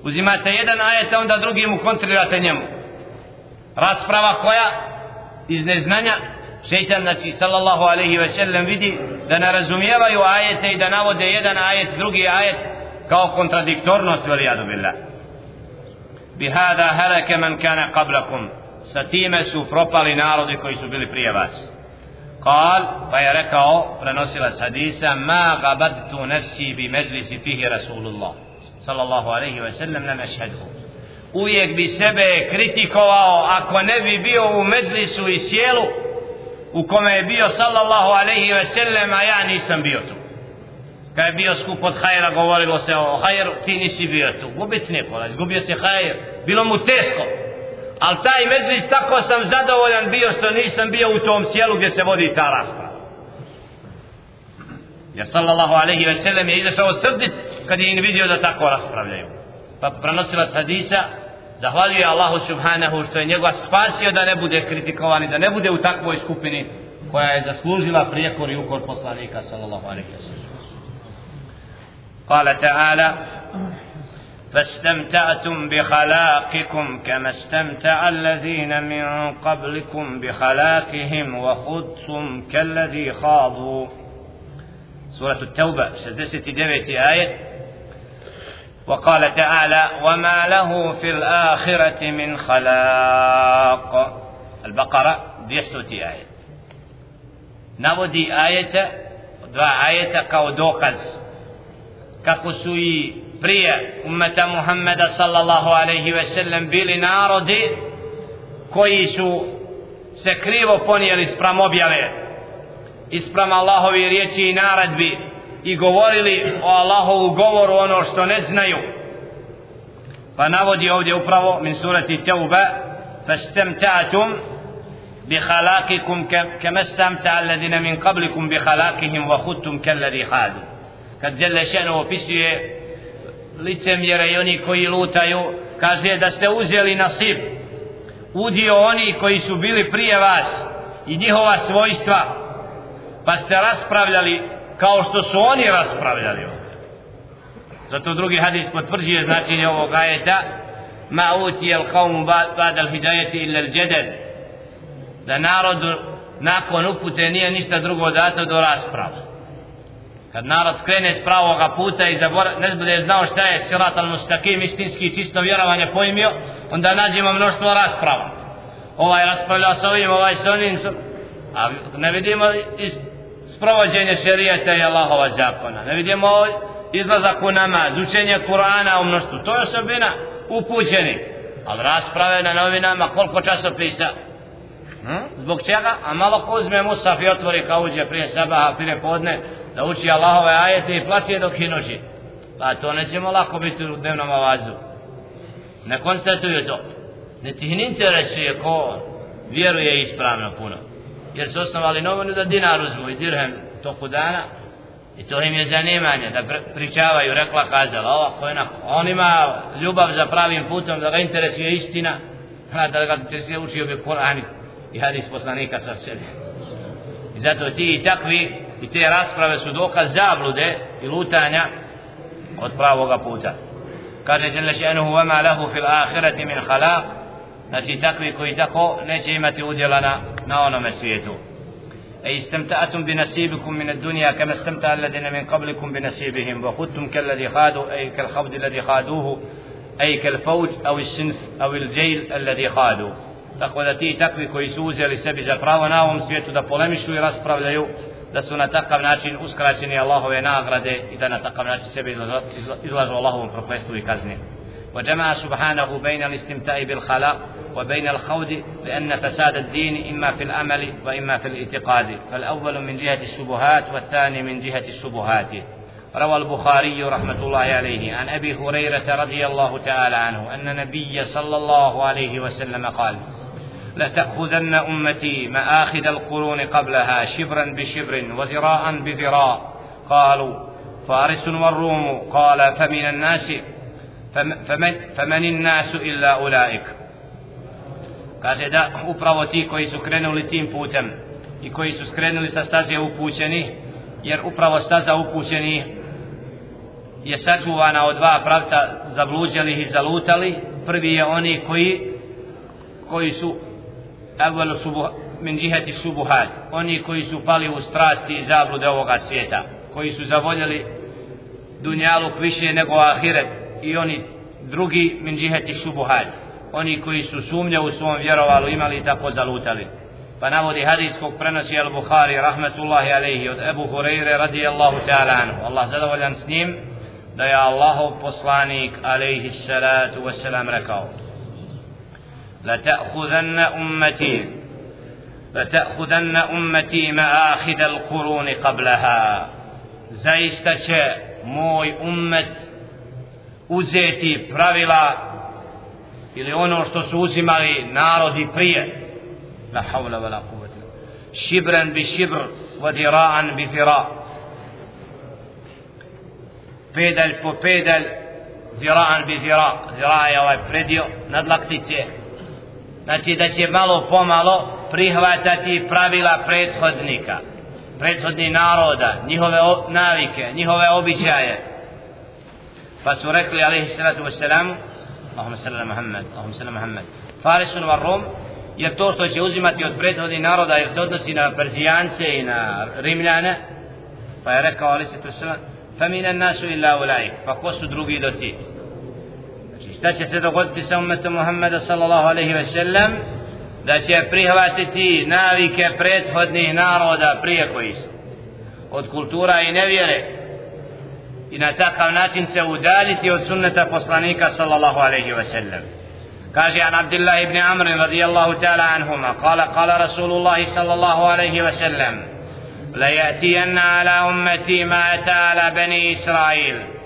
Uzimate jedan ajet onda drugim kontrirate njemu. Rasprava koja iz neznanja šeitan znači sallallahu alaihi ve sellem vidi da ne razumijevaju ajete i da navode jedan ajet drugi ajet kao kontradiktornost velijadu billah. Bihada halake man kana qablakum. Sa time su propali narodi koji su bili prije vas. قال فهي ركعوا فنوصل حديثا ما غبدت نفسي بمجلس فيه رسول الله صلى الله عليه وسلم لم أشهده uvijek bi sebe kritikovao ako ne bi bio u mezlisu i sjelu u kome je bio sallallahu alaihi ve sellem a ja nisam bio tu kad je bio skup od hajra govorilo se o hajru ti nisi bio tu gubit neko izgubio se hajr bilo mu teško ali taj mezlis tako sam zadovoljan bio što nisam bio u tom sjelu gdje se vodi ta rasta. Ja sallallahu alaihi ve sellem je izašao srdit kad je in vidio da tako raspravljaju. Pa pranosila hadisa, zahvaljuje Allahu subhanahu što je njega spasio da ne bude kritikovan i da ne bude u takvoj skupini koja je zaslužila prijekor i ukor poslanika sallallahu alaihi ve sellem. Kale ta'ala, فاستمتعتم بخلاقكم كما استمتع الذين من قبلكم بخلاقهم وخذتم كالذي خاضوا. سورة التوبة 69 آية. وقال تعالى وما له في الآخرة من خلاق. البقرة 200 آية. نودي آية dva ajeta kao dokaz kako prije umeta Muhammeda sallallahu alaihi ve sellem bili narodi koji su se krivo ponijeli sprem objave isprem Allahovi riječi i naredbi i govorili o Allahovu govoru ono što ne znaju. Pa navodi ovdje upravo min surati Tauba fastamta'tum bi khalaqikum kama stamta'a alladhina min qablikum bi khalaqihim wa khudtum kalladhi hadu. Kad jalla shanu opisuje licemjera i oni koji lutaju kaže da ste uzeli nasib udio oni koji su bili prije vas i njihova svojstva pa ste raspravljali kao što su oni raspravljali zato drugi hadis potvrđuje značenje ovog ajeta ma uti el qawmu ba'd al hidayati illa al jadal da narod nakon upute nije ništa drugo dato do rasprava kad narod skrene s pravoga puta i zabora, ne bude znao šta je sirat al mustakim istinski čisto vjerovanje pojmio onda nađemo mnoštvo rasprava. Ovaj raspravlja s ovim ovaj s onim a ne vidimo iz sprovođenje šerijeta i Allahova zakona. Ne vidimo izlazak u namaz učenje Kur'ana u mnoštvu. To je osobina upućeni ali rasprave na novinama koliko časopisa? Hm? zbog čega? A malo ko uzme Musaf i otvori kao uđe prije sabaha prije podne da uči Allahove ajete i plaće dok je noći. Pa to nećemo lako biti u dnevnom avazu. Ne konstatuju to. Ne ti ih interesuje ko vjeruje ispravno puno. Jer su osnovali novinu da dinar uzmu i dirhem toku dana. I to im je zanimanje da pričavaju, rekla kazala, ovako je On ima ljubav za pravim putom, da ga interesuje istina, da ga interesuje učio bi Kur'an i hadis poslanika sa sebe. I zato ti i takvi i te rasprave su dokaz zablude i lutanja od pravoga puta kaže jelle še'nuhu vama lahu fil ahireti min halaq znači takvi koji tako neće imati udjela na, na onome svijetu أي استمتعتم بنصيبكم من الدنيا كما استمتع الذين من قبلكم بنصيبهم وخذتم كالذي خادوا أي كالخوض الذي خادوه أي كالفوج أو السنف أو الجيل الذي خادوا tako da ti takvi koji su uzeli sebi za pravo na ovom svijetu da polemišu i raspravljaju da su na takav način uskraćeni Allahove nagrade i da na takav način sebe izlažu Allahovom proklestu i kazni. وجمع سبحانه بين الاستمتاع بالخلاق وبين الخوض لأن فساد الدين إما في الأمل وإما في الاعتقاد فالأول من جهة الشبهات والثاني من جهة الشبهات روى البخاري رحمة الله عليه عن أبي هريرة رضي الله تعالى عنه أن النبي صلى الله عليه وسلم قال لتأخذن أمتي مآخذ القرون قبلها شبرا بشبر وذراعا بذراع قالوا فارس والروم قال فمن الناس فمن, فمن الناس إلا أولئك kaže da upravo ti koji su krenuli tim putem i koji su skrenuli sa staze upućeni jer upravo staza upućeni je sačuvana od dva pravca zabluđali i zalutali prvi je oni koji koji su evvelu subuh, min džihati subuhat. Oni koji su pali u strasti i zablude ovoga svijeta koji su zavoljeli dunjaluk više nego ahiret i oni drugi min džihati subuhat. Oni koji su sumnje u svom vjerovalu imali i tako zalutali pa navodi hadis kog prenosi al-Bukhari rahmetullahi alaihi od Ebu Hureyre radijallahu ta'ala anhu. Allah zadovoljan s njim da je Allahov poslanik alaihi salatu wasalam rekao. لتأخذن أمتي لتأخذن أمتي مآخذ القرون قبلها zaista će moj ummet uzeti pravila ili ono što su uzimali narodi prije la havla wa la kuvvete šibran bi šibr wa dira'an bi dira pedalj po pedalj dira'an bi dira dira je ovaj predio nadlaktice znači da će malo pomalo prihvatati pravila prethodnika prethodni naroda njihove navike njihove običaje. Pa su rekli alaihi salatu vesselam Allahumma sallam Muhammad Allahumma sallam Muhammad Farisun wa Rum jer to što će uzimati od prethodnih naroda jer se odnosi na Perzijance i na Rimljane pa je rekao alaihi salatu vesselam fa minan nasu illa ulai pa ko su drugi do ti? Šta će se dogoditi sa umetom Muhammeda sallallahu alaihi ve sellem da će prihvatiti navike prethodnih naroda prije koji su od kultura i nevjere i na takav način se udaljiti od sunneta poslanika sallallahu alaihi ve sellem kaže an Abdullah ibn Amr radijallahu ta'ala anhuma kala kala Rasulullah sallallahu alaihi ve sellem ليأتين على أمتي ما أتى على بني إسرائيل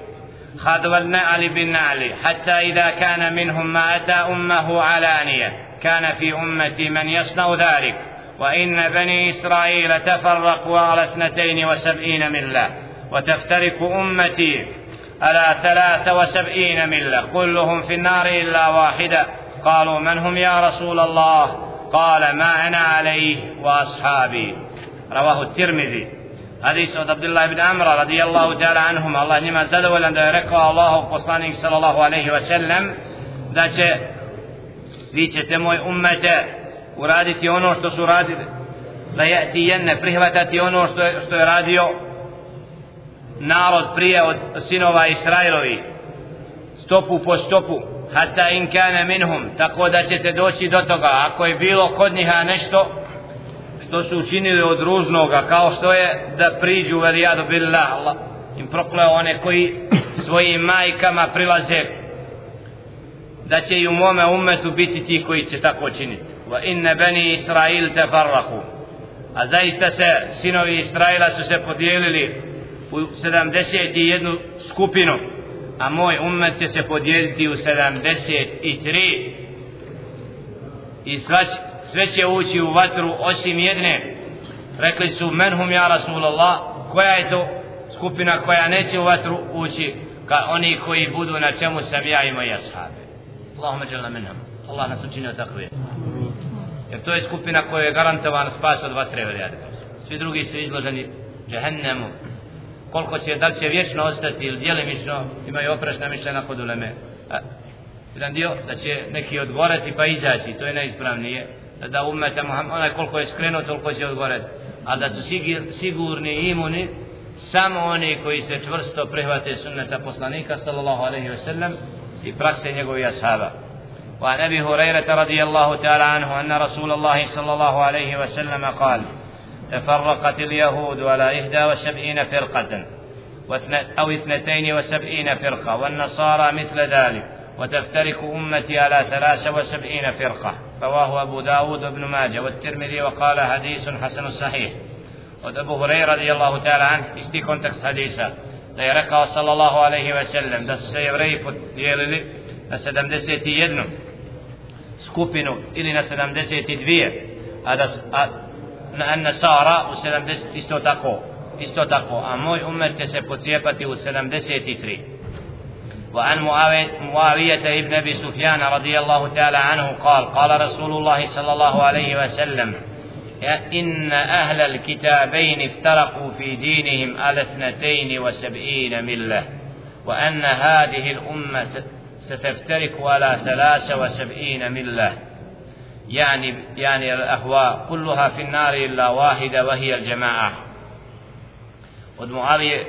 خذوا النعل بالنعل حتى إذا كان منهم ما أتى أمه علانية. كان في أمتي من يصنع ذلك. وإن بني إسرائيل تفرقوا على اثنتين وسبعين ملة. وتفترق أمتي على ثلاث وسبعين ملة. كلهم في النار إلا واحدة. قالوا من هم يا رسول الله؟ قال ما أنا عليه وأصحابي. رواه الترمذي. Hadis od Abdullah ibn Amra radijallahu ta'ala anhum Allah njima zadovoljan da je rekao Allahu poslanik sallallahu alaihi wa sallam da će vi ćete moj ummete uraditi ono što su radili. Da je ti jedne prihvatati ono što je, što je radio narod prije od sinova Israilovi. Stopu po stopu. Hatta in kana minhum tako da ćete doći do toga. Ako je bilo kod njiha nešto što su učinili od ružnoga kao što je da priđu velijadu billah. Allah im prokleo one koji svojim majkama prilaze da će i u mome umetu biti ti koji će tako činiti. Wa inne bani Israil te farrahu a zaista se sinovi Israila su se podijelili u 71 skupinu a moj umet će se podijeliti u 73 i svać, sve će ući u vatru osim jedne. Rekli su menhum ja Rasulallah koja je to skupina koja neće u vatru ući ka oni koji budu na čemu sam ja i moji ashabi? Allahumma jalla minhum. Allah nas učinio takve. Jer to je skupina koja je garantovan spas od vatre veljade svi drugi su izloženi džehennemu. Koliko će, da li će vječno ostati ili dijelimično imaju oprešna mišljena kod uleme. Jedan dio da će neki odgorati pa izaći to je najispravnije da umeta Muhammed, onaj koliko je skrenuo, toliko će odgovoriti. A da su sigurni i imuni, samo oni koji se čvrsto prihvate sunneta poslanika, sallallahu alaihi wa sallam, i prakse njegovi ashaba. وعن ابي هريره رضي الله تعالى عنه ان رسول الله صلى الله عليه وسلم قال تفرقت اليهود على إحدى وسبعين فرقة أو اثنتين وسبعين فرقة والنصارى مثل ذلك وتفترك أمتي على ثلاث وسبعين فرقة رواه أبو داود وابن ماجة والترمذي وقال حديث حسن صحيح. وأبو هريرة رضي الله تعالى عنه استي كونتكس حديثة. ليرقى صلى الله عليه وسلم دس سيبري فتيللي نسدم دسيتي يدنو. سكوبينو إلي نسدم دسيتي دفية هذا آه، سارة وسلم دسيتي استو تقو استو أموي أمتي سيبتي وسلم دسيتي تري. وعن معاوية ابن أبي سفيان رضي الله تعالى عنه قال قال رسول الله صلى الله عليه وسلم إن أهل الكتابين افترقوا في دينهم على اثنتين وسبعين ملة وأن هذه الأمة ستفترق على ثلاث وسبعين ملة. يعني يعني الأهواء كلها في النار إلا واحدة وهي الجماعة. od Muavije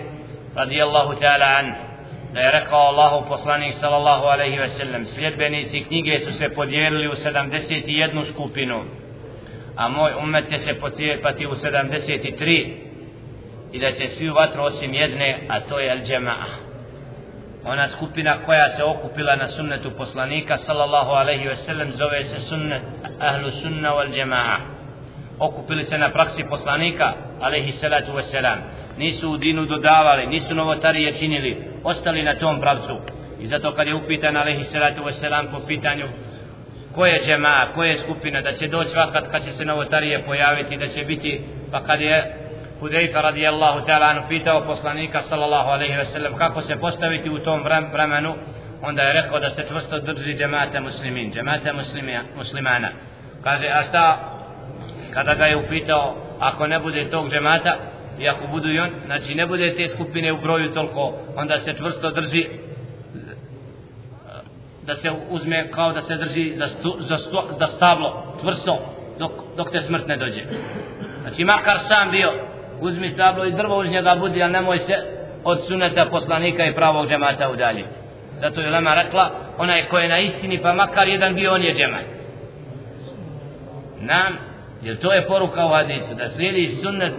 radijallahu ta'ala an da je rekao Allahu poslanik sallallahu alaihi ve sellem sljedbenici knjige su se podijelili u 71 skupinu a moj umet će se pocijepati u 73 i da će svi u vatru osim jedne a to je al džema'a. Ona skupina koja se okupila na sunnetu poslanika sallallahu alaihi ve sellem zove se sunnet ahlu sunna wal džema'a. Okupili se na praksi poslanika alaihi salatu ve selam. Nisu u dinu dodavali, nisu novotarije činili, ostali na tom pravcu. I zato kad je upitan alaihi salatu wasalam po pitanju ko je džema, ko je skupina, da će doći vakat kad će se novotarije pojaviti, da će biti, pa kad je Hudejfa radijallahu ta'ala anu pitao poslanika sallallahu alaihi wasallam kako se postaviti u tom vremenu, onda je rekao da se čvrsto drži džemata muslimin, džemata muslimana. Kaže, a šta, kada ga je upitao, ako ne bude tog džemata, i ako budu i on, znači ne bude te skupine u broju toliko, onda se čvrsto drži da se uzme kao da se drži za, stu, za, stu, za stablo čvrsto, dok, dok te smrt ne dođe. Znači makar sam bio, uzmi stablo i drvo uz njega budi, ali nemoj se od suneta poslanika i pravog džemata udalji. Zato je Lama rekla, onaj ko je na istini, pa makar jedan bio, on je džemat. Nam, jer to je poruka u hadisu, da slijedi sunnet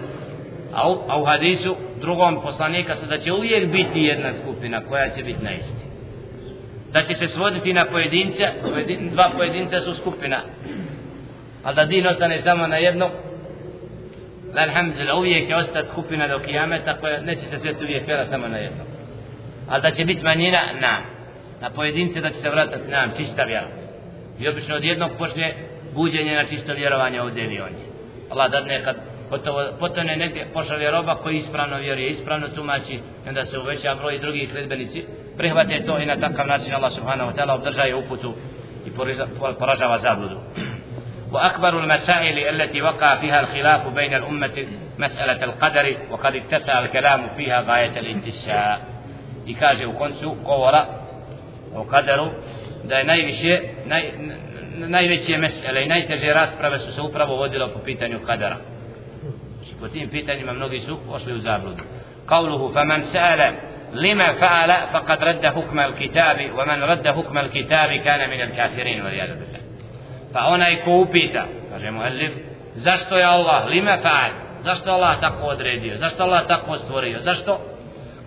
a u, a u hadisu drugom poslanika su da će uvijek biti jedna skupina koja će biti na isti. Da će se svoditi na pojedinca pojedin, dva pojedinca su skupina. A da din ostane samo na jedno alhamdulillah uvijek će ostati skupina do kijameta koja neće se svesti uvijek vjera samo na jedno a da će biti manjina na na pojedince da će se vratati nam čista vjera. I obično od jednog počne buđenje na čisto vjerovanje ovdje ili onje Allah dadne kad potone negdje pošalje roba koji ispravno vjeruje, ispravno tumači i onda se uveća broj drugih sledbenici prihvate to i na takav način Allah subhanahu wa ta'ala obdržaje uputu i poražava zabludu وأكبر المسائل التي وقع فيها الخلاف بين الأمة مسألة القدر وقد اتسع الكلام فيها غاية الانتشاء يكاجي وكونسو قورا وقدروا da je najviše naj, najveće mesele i najteže rasprave su se upravo vodilo po pitanju kadara po tim pitanjima mnogi su ošli u zabludu قوله فمن سأل لما فعل فقد رد حكم الكتاب ومن رد حكم الكتاب كان من الكافرين والعياذ بالله فأنا يكون بيتا kaže muallif zašto je Allah lima fa'al zašto Allah tako odredio zašto Allah tako stvorio zašto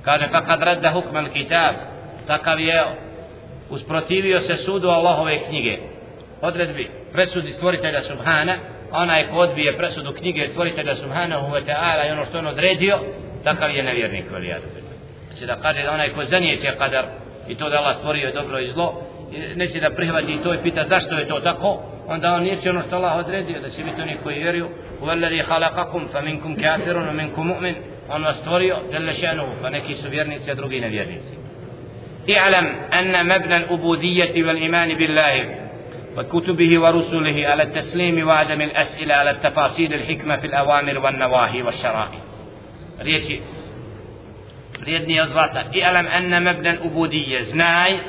kaže faqad radda hukm al-kitab takav je usprotivio se sudu Allahove knjige odredbi presudi stvoritelja subhana onaj ko odbije presudu knjige stvoritelja subhanahu wa ta'ala i ono što on odredio, takav je nevjernik valijadu. Znači da kaže da onaj ko zanijeće kadar i to da Allah stvorio dobro i zlo, neće da prihvati to i pita zašto je to tako, onda on neće ono što Allah odredio, da će biti oni koji vjeruju, u veladi halakakum, fa minkum kafirun, fa minkum mu'min, on vas stvorio, še'nuhu, pa neki su vjernici, a drugi nevjernici. اعلم أن مبنى الأبودية والإيمان بالله وكتبه ورسله على التسليم وعدم الأسئلة على التفاصيل الحكمة في الأوامر والنواهي والشرائع. ريتي ريتني أزغطة اعلم أن مبنى الأبودية زناي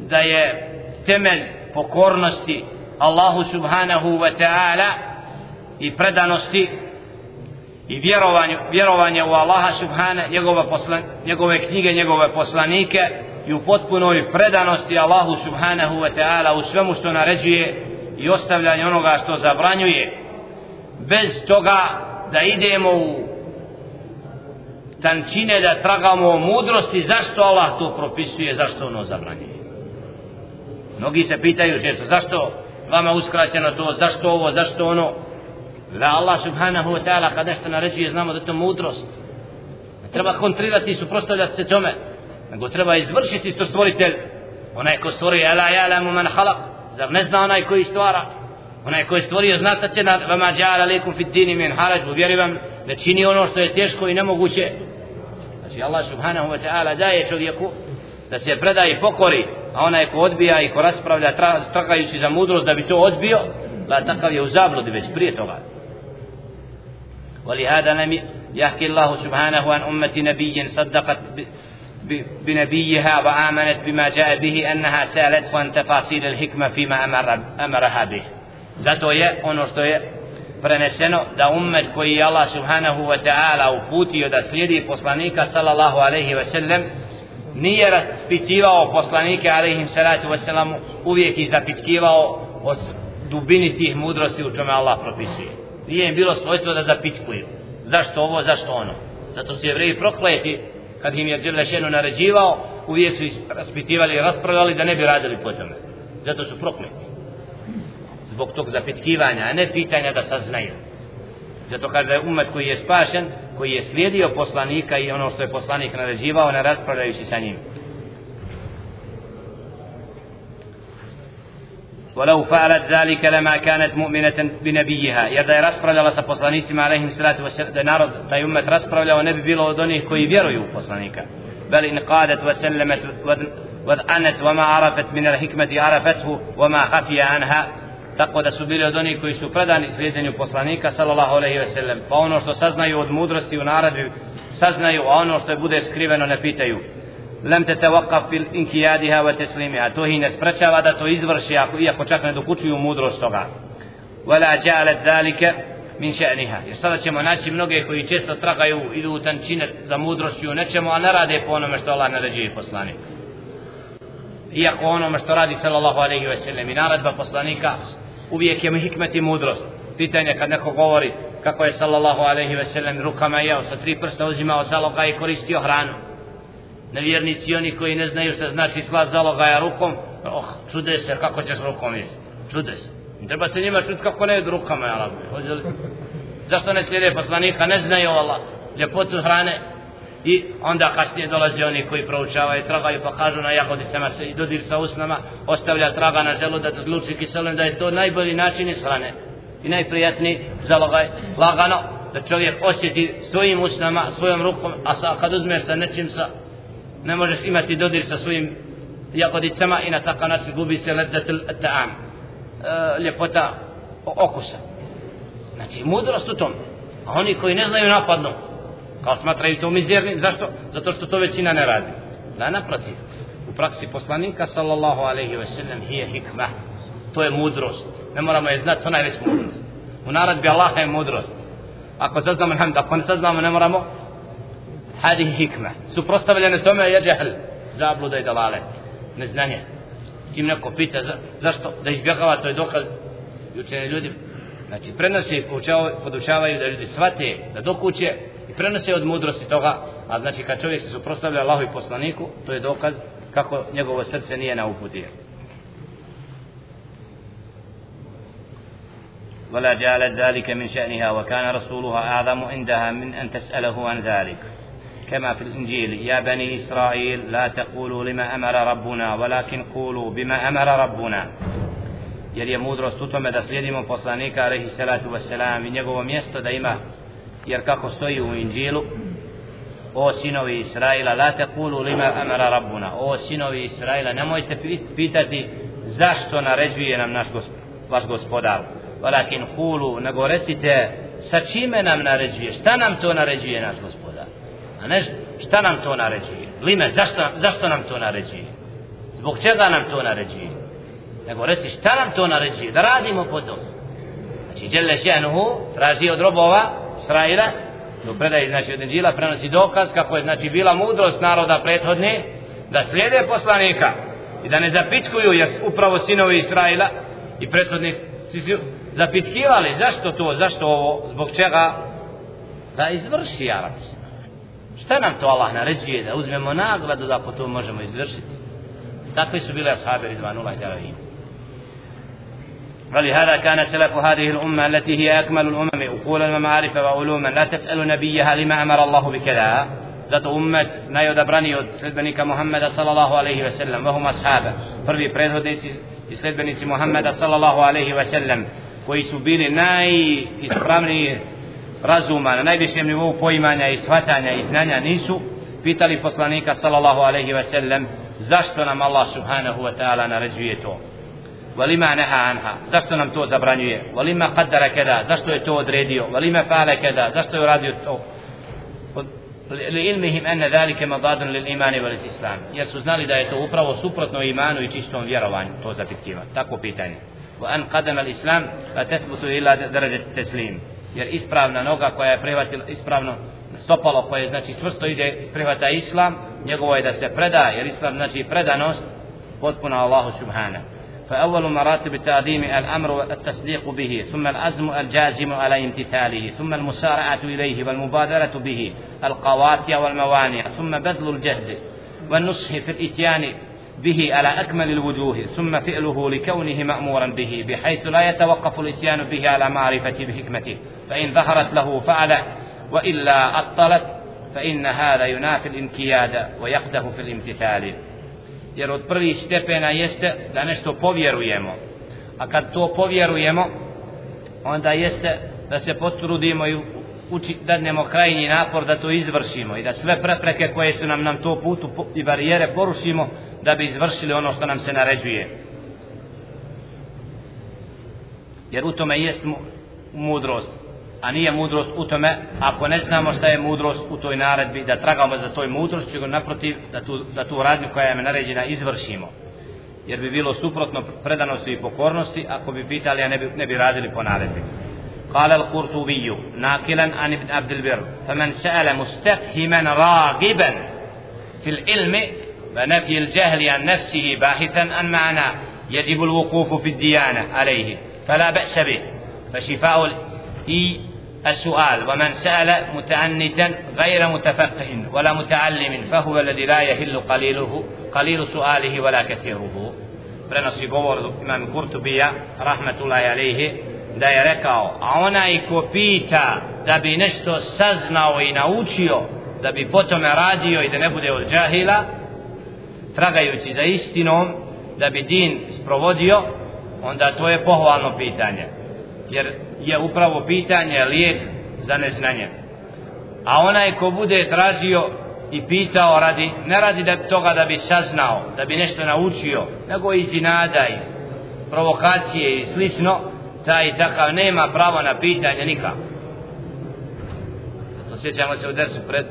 داي تمل بقرنستي الله سبحانه وتعالى يبردنستي i vjerovanje u Allaha subhana, njegove, posla, njegove knjige, njegove poslanike, i u potpunoj predanosti Allahu subhanahu wa ta'ala u svemu što naređuje i ostavljanje onoga što zabranjuje. Bez toga da idemo u tančine da tragamo o mudrosti zašto Allah to propisuje zašto ono zabranjuje? Mnogi se pitaju često zašto vama uskraćeno to zašto ovo zašto ono? La Allah subhanahu wa ta'ala kad nešto naređuje znamo da to mudrost. Treba kontrirati i suprostavljati se tome nego treba izvršiti što stvoritelj onaj ko stvori ala ya'lamu man khalaq zar ne zna onaj koji stvara onaj koji je stvorio znata će na vama džala lekum fit dini min haraj u vjeri vam ne čini ono što je teško i nemoguće znači Allah subhanahu wa ta'ala daje čovjeku da se preda i pokori a onaj ko odbija i ko raspravlja tragajući za mudrost da bi to odbio la takav je u zabludi već prije toga ولهذا لم يحكي الله سبحانه عن أمة نبي صدقت بنبيها وآمنت بما جاء به أنها سألته عن تفاصيل الحكمة فيما أمر أمرها به zato je ono što je preneseno da ummet koji je Allah subhanahu wa ta'ala uputio da slijedi poslanika sallallahu alaihi wa sallam nije raspitivao poslanike alaihim salatu wa sallam uvijek i zapitkivao o dubini tih mudrosti u čome Allah propisuje nije im bilo svojstvo da zapitkuju zašto ovo, zašto ono zato su jevreji prokleti kad im je Đelešenu naređivao uvijek su raspitivali i raspravljali da ne bi radili po tome zato su prokleti zbog tog zapitkivanja, a ne pitanja da saznaju. Zato kada je umet koji je spašen, koji je slijedio poslanika i ono što je poslanik naređivao, ne raspravljajući sa njim. ولو فعلت ذلك لما كانت مؤمنة بنبيها jer da je raspravljala sa poslanicima alaihim salatu wasallam da narod taj umet raspravljao ne bi bilo od onih koji vjeruju u poslanika bel in qadat wasallamat وأنت وما عرفت من الحكمة عرفته وما خفي عنها tako da su bili od onih koji su predani slijedjenju poslanika sallallahu alejhi ve sellem pa ono što saznaju od mudrosti u naredbi saznaju a ono što je bude skriveno ne pitaju lem te tawaqaf fil inkijadiha wa teslimiha to hi ne sprečava da to izvrši ako iako čak ne dokučuju mudrost toga. Wala ja'alat zalika min še'niha jer sada ćemo naći mnoge koji često tragaju idu u tančine za mudrošću nečemu a ne rade po onome što Allah naređuje poslanik iako onome što radi sallallahu alejhi ve sellem i naredba poslanika uvijek je mi hikmet i mudrost. Pitanje kad neko govori kako je sallallahu alaihi ve sellem rukama jeo sa tri prsta uzimao zaloga i koristio hranu nevjernici oni koji ne znaju šta znači sla zalogaja rukom oh čude se kako ćeš rukom jesti. Čude se. Treba se njima čuti kako ne jedu rukama ja zašto ne slijede poslanika? Ne znaju Allah. Ljepotu hrane. I onda kasnije dolaze oni koji proučavaju tragaju pa kažu na jagodicama se i dodir sa usnama ostavlja traga na želudac zluči kiselin da je to najbolji način ishrane i najprijatniji zalogaj. Lagano da čovjek osjeti svojim usnama svojom rukom a sa, kad uzmeš sa nečim sa ne možeš imati dodir sa svojim jagodicama i na takav način gubi se ledatil ta'am e, ljepota okusa znači mudrost u tom a oni koji ne znaju napadno kao smatraju to mizernim, zašto? Zato što to većina ne radi. Da, naprotiv. U praksi poslanika, sallallahu alaihi ve sellem hije hikma. To je mudrost. Ne moramo je znati, to već mudrost. U naradbi Allaha je mudrost. Ako saznamo, ne, ako ne saznamo, ne moramo, hadi hikma. Suprostavljene tome je džehl, zabluda i dalale, neznanje. Tim neko pita, za, zašto? Da izbjegava, to je dokaz i učenje ljudi. Znači, prenosi, podučavaju da ljudi shvate, da dokuće, i prenose od mudrosti toga a znači kad čovjek se suprostavlja Allahu i poslaniku to je dokaz kako njegovo srce nije na uputi ولا جعلت ذلك من شأنها وكان رسولها أعظم عندها من أن تسأله عن ذلك كما في الإنجيل يا بني إسرائيل لا تقولوا لما أمر ربنا ولكن قولوا بما أمر ربنا jer je mudrost u tome da slijedimo poslanika alaihi salatu wasalam i njegovo mjesto da ima jer kako stoji u Inđilu o sinovi Israila la te kulu lima amara rabbuna o sinovi Israila nemojte pitati zašto naređuje nam naš gospod, vaš gospodar walakin kulu nego recite sa čime nam naređuje šta nam to naređuje naš gospodar A ne šta nam to naređuje? Lime zašto, zašto nam to naređuje? Zbog čega nam to naređuje? Nego reci šta nam to naređuje? Da radimo po to znači Đele Šenuhu traži od robova Israila do predaje znači od Inđila prenosi dokaz kako je znači bila mudrost naroda prethodne da slijede poslanika i da ne zapitkuju jer upravo sinovi Israila i prethodni su zapitkivali zašto to, zašto ovo, zbog čega? Da izvrši Arab šta nam to Allah naređuje da uzmemo nagradu da po to možemo izvršiti takvi su bili ashabi Ridvanullah i ولهذا كان سلف هذه الأمة التي هي أكمل الأمم أقولا ومعارف وعلوما لا تسأل نبيها لما أمر الله بكذا zato ummet najodabrani od sledbenika Muhammeda sallallahu alaihi ve sellem vahum ashaba prvi predvodnici i sledbenici Muhammeda sallallahu alaihi ve sellem koji su bili najispravniji razuma na najvišem nivou poimanja i shvatanja i znanja nisu pitali poslanika sallallahu alaihi ve sellem zašto nam Allah subhanahu wa ta'ala naređuje to Walima neha anha, zašto nam to zabranjuje? Walima qaddara kada, zašto je to odredio? Walima fa'ala kada, zašto je uradio to? لعلمهم أن ذلك مضاد للإيمان والإسلام jer su znali da je to upravo suprotno imanu i čistom vjerovanju to zapitkima tako pitanje وأن قدم الإسلام فتثبت إلى درجة التسليم jer ispravna noga koja je prihvatila ispravno stopalo koje znači čvrsto ide prihvata islam njegovo je da se preda jer islam znači predanost potpuno Allahu subhanahu. فأول مراتب التعظيم الأمر والتصديق به ثم العزم الجازم على امتثاله ثم المسارعة إليه والمبادرة به القواسي والموانع ثم بذل الجهد والنصح في الإتيان به على أكمل الوجوه ثم فعله لكونه مأمورا به بحيث لا يتوقف الإتيان به على معرفة بحكمته فإن ظهرت له فعله وإلا أطلت فإن هذا ينافي الانكياد ويقده في الامتثال jer od prvih stepena jeste da nešto povjerujemo a kad to povjerujemo onda jeste da se potrudimo i uči, dadnemo krajnji napor da to izvršimo i da sve prepreke koje su nam nam to putu i barijere porušimo da bi izvršili ono što nam se naređuje jer u tome jest mudrost A nije mudrost u tome ako ne znamo šta je mudrost u toj naredbi da tragamo za toj mudrost čego naprotiv da tu, da tu radnju koja je naređena izvršimo jer bi bilo suprotno predanosti i pokornosti ako bi pitali a ne bi, ne bi radili po naredbi قال القرطبي ناقلا عن ابن عبد البر فمن سأل مستفهما راغبا في العلم ونفي الجهل عن نفسه باحثا عن معنى يجب الوقوف في الديانة عليه فلا بأس به فشفاء السؤال ومن سأل متعنتا غير متفقه ولا متعلم فهو الذي لا يهل قليله قليل سؤاله ولا كثيره prenosi govor imam Kurtubija rahmetullahi alaihi da je rekao a onaj ko pita da bi nešto saznao i naučio da bi potome radio i da ne bude od džahila tragajući za istinom da bi din sprovodio onda to je pohvalno pitanje jer je upravo pitanje lijek za neznanje. A onaj ko bude tražio i pitao radi ne radi da toga da bi saznao da bi nešto naučio nego iz inada iz provokacije i slično taj takav nema pravo na pitanje nikak to sjećamo se u dersu pred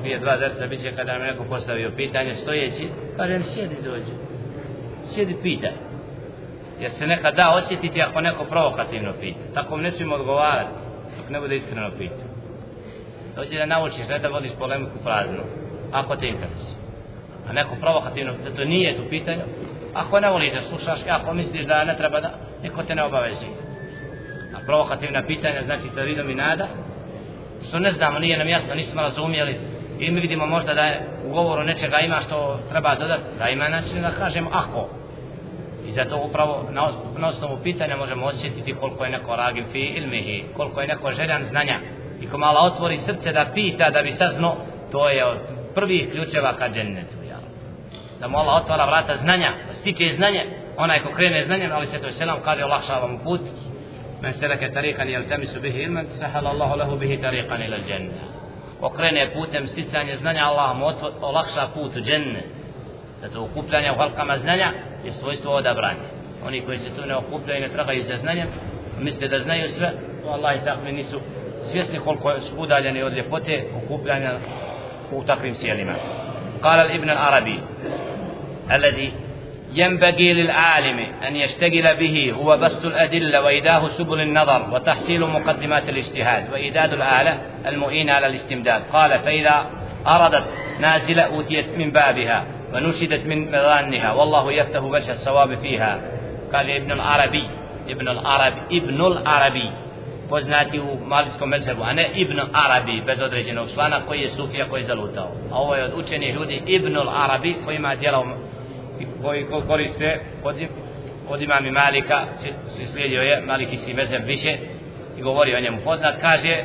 prije dva dersa biće kada nam neko postavio pitanje stojeći kažem sjedi dođe sjedi pitaj jer se nekad da osjetiti ako neko provokativno pita. Tako ne smijemo odgovarati dok ne bude iskreno pita dođe da naučiš ne da vodiš polemiku praznu ako te interesuje. A neko provokativno da to nije tu pitanje ako ne voliš da slušaš ako misliš da ne treba da niko te ne obavezi. A provokativna pitanja znači sa vidom i nada što ne znamo nije nam jasno nismo razumijeli i mi vidimo možda da je u govoru nečega ima što treba dodati da ima način da kažemo ako. I zato upravo na, na osnovu pitanja možemo osjetiti koliko je neko ragim fi ilmihi, koliko je neko željan znanja. I ko mala otvori srce da pita, da bi sazno, to je od prvih ključeva ka džennetu. Ja. Da mu Allah otvara vrata znanja, da stiče znanje, onaj ko krene znanjem, ali se to selam kaže olakšava mu put. Men seleke tarikan jel temisu bihi ilman, sahala Allahu lahu bihi tarikan ila dženna. Ko krene putem sticanje znanja, Allah mu olakša put u džennet. Zato ukupljanje u halkama znanja, je svojstvo odabranja. Oni koji se tu ne okupljaju i ne tragaju za znanjem, misle da znaju sve, Allah i takvi nisu svjesni koliko su udaljeni od ljepote okupljanja u takvim sjelima. قال ابن العربي الذي ينبغي للعالم أن يشتغل به هو بسط الأدلة وإيداه سبل النظر وتحصيل مقدمات الاجتهاد وإيداد الآلة المؤينة على الاستمداد قال فإذا أردت نازلة أوتيت من بابها ونشدت من مظانها والله يفتح وجه الصواب فيها قال ابن العربي ابن العربي ابن العربي poznati u malijskom mezhebu, a ne Ibn Arabi bez određenog člana koji je sufija koji je zalutao. A ovo je od učenih ljudi Ibn Arabi koji ima djela koji koriste od, od imami Malika, se, se slijedio je Maliki si mezheb više i govori o njemu poznat, kaže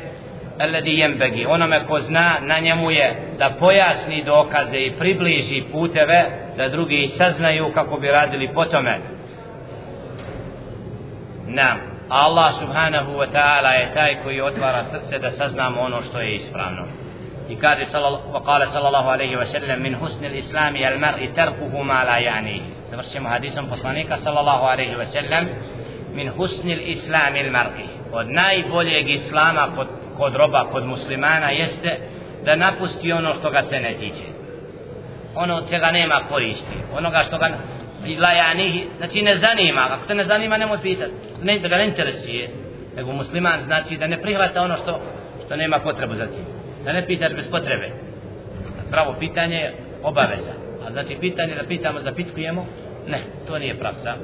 alladhi yanbaghi. Onome ko zna na njemu je da pojasni dokaze i približi puteve da drugi saznaju kako bi radili po tome. Nam Allah subhanahu wa ta'ala je taj koji otvara srce da saznamo ono što je ispravno. I kaže wa qala sallallahu alaihi wa sallam min husnil l-islami al mar'i tarkuhu ma la yani. Završimo hadisom poslanika sallallahu alaihi wa sallam. Min husnil islami al mar'i od najboljeg islama kod, kod roba, kod muslimana jeste da napusti ono što ga se ne tiče. Ono od čega nema koristi onoga što ga la znači ne zanima ako te ne zanima nemoj pitati ne, da ga ne interesuje. Nego musliman znači da ne prihvata ono što, što nema potrebu za tim. Da ne pitaš bez potrebe. Pravo pitanje je obaveza. A znači pitanje da pitamo zapitkujemo ne, to nije pravca.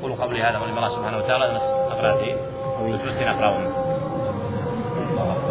Kulu qabli hada, molim Allah subhanahu wa ta'ala Hoje vacina para onde? Para.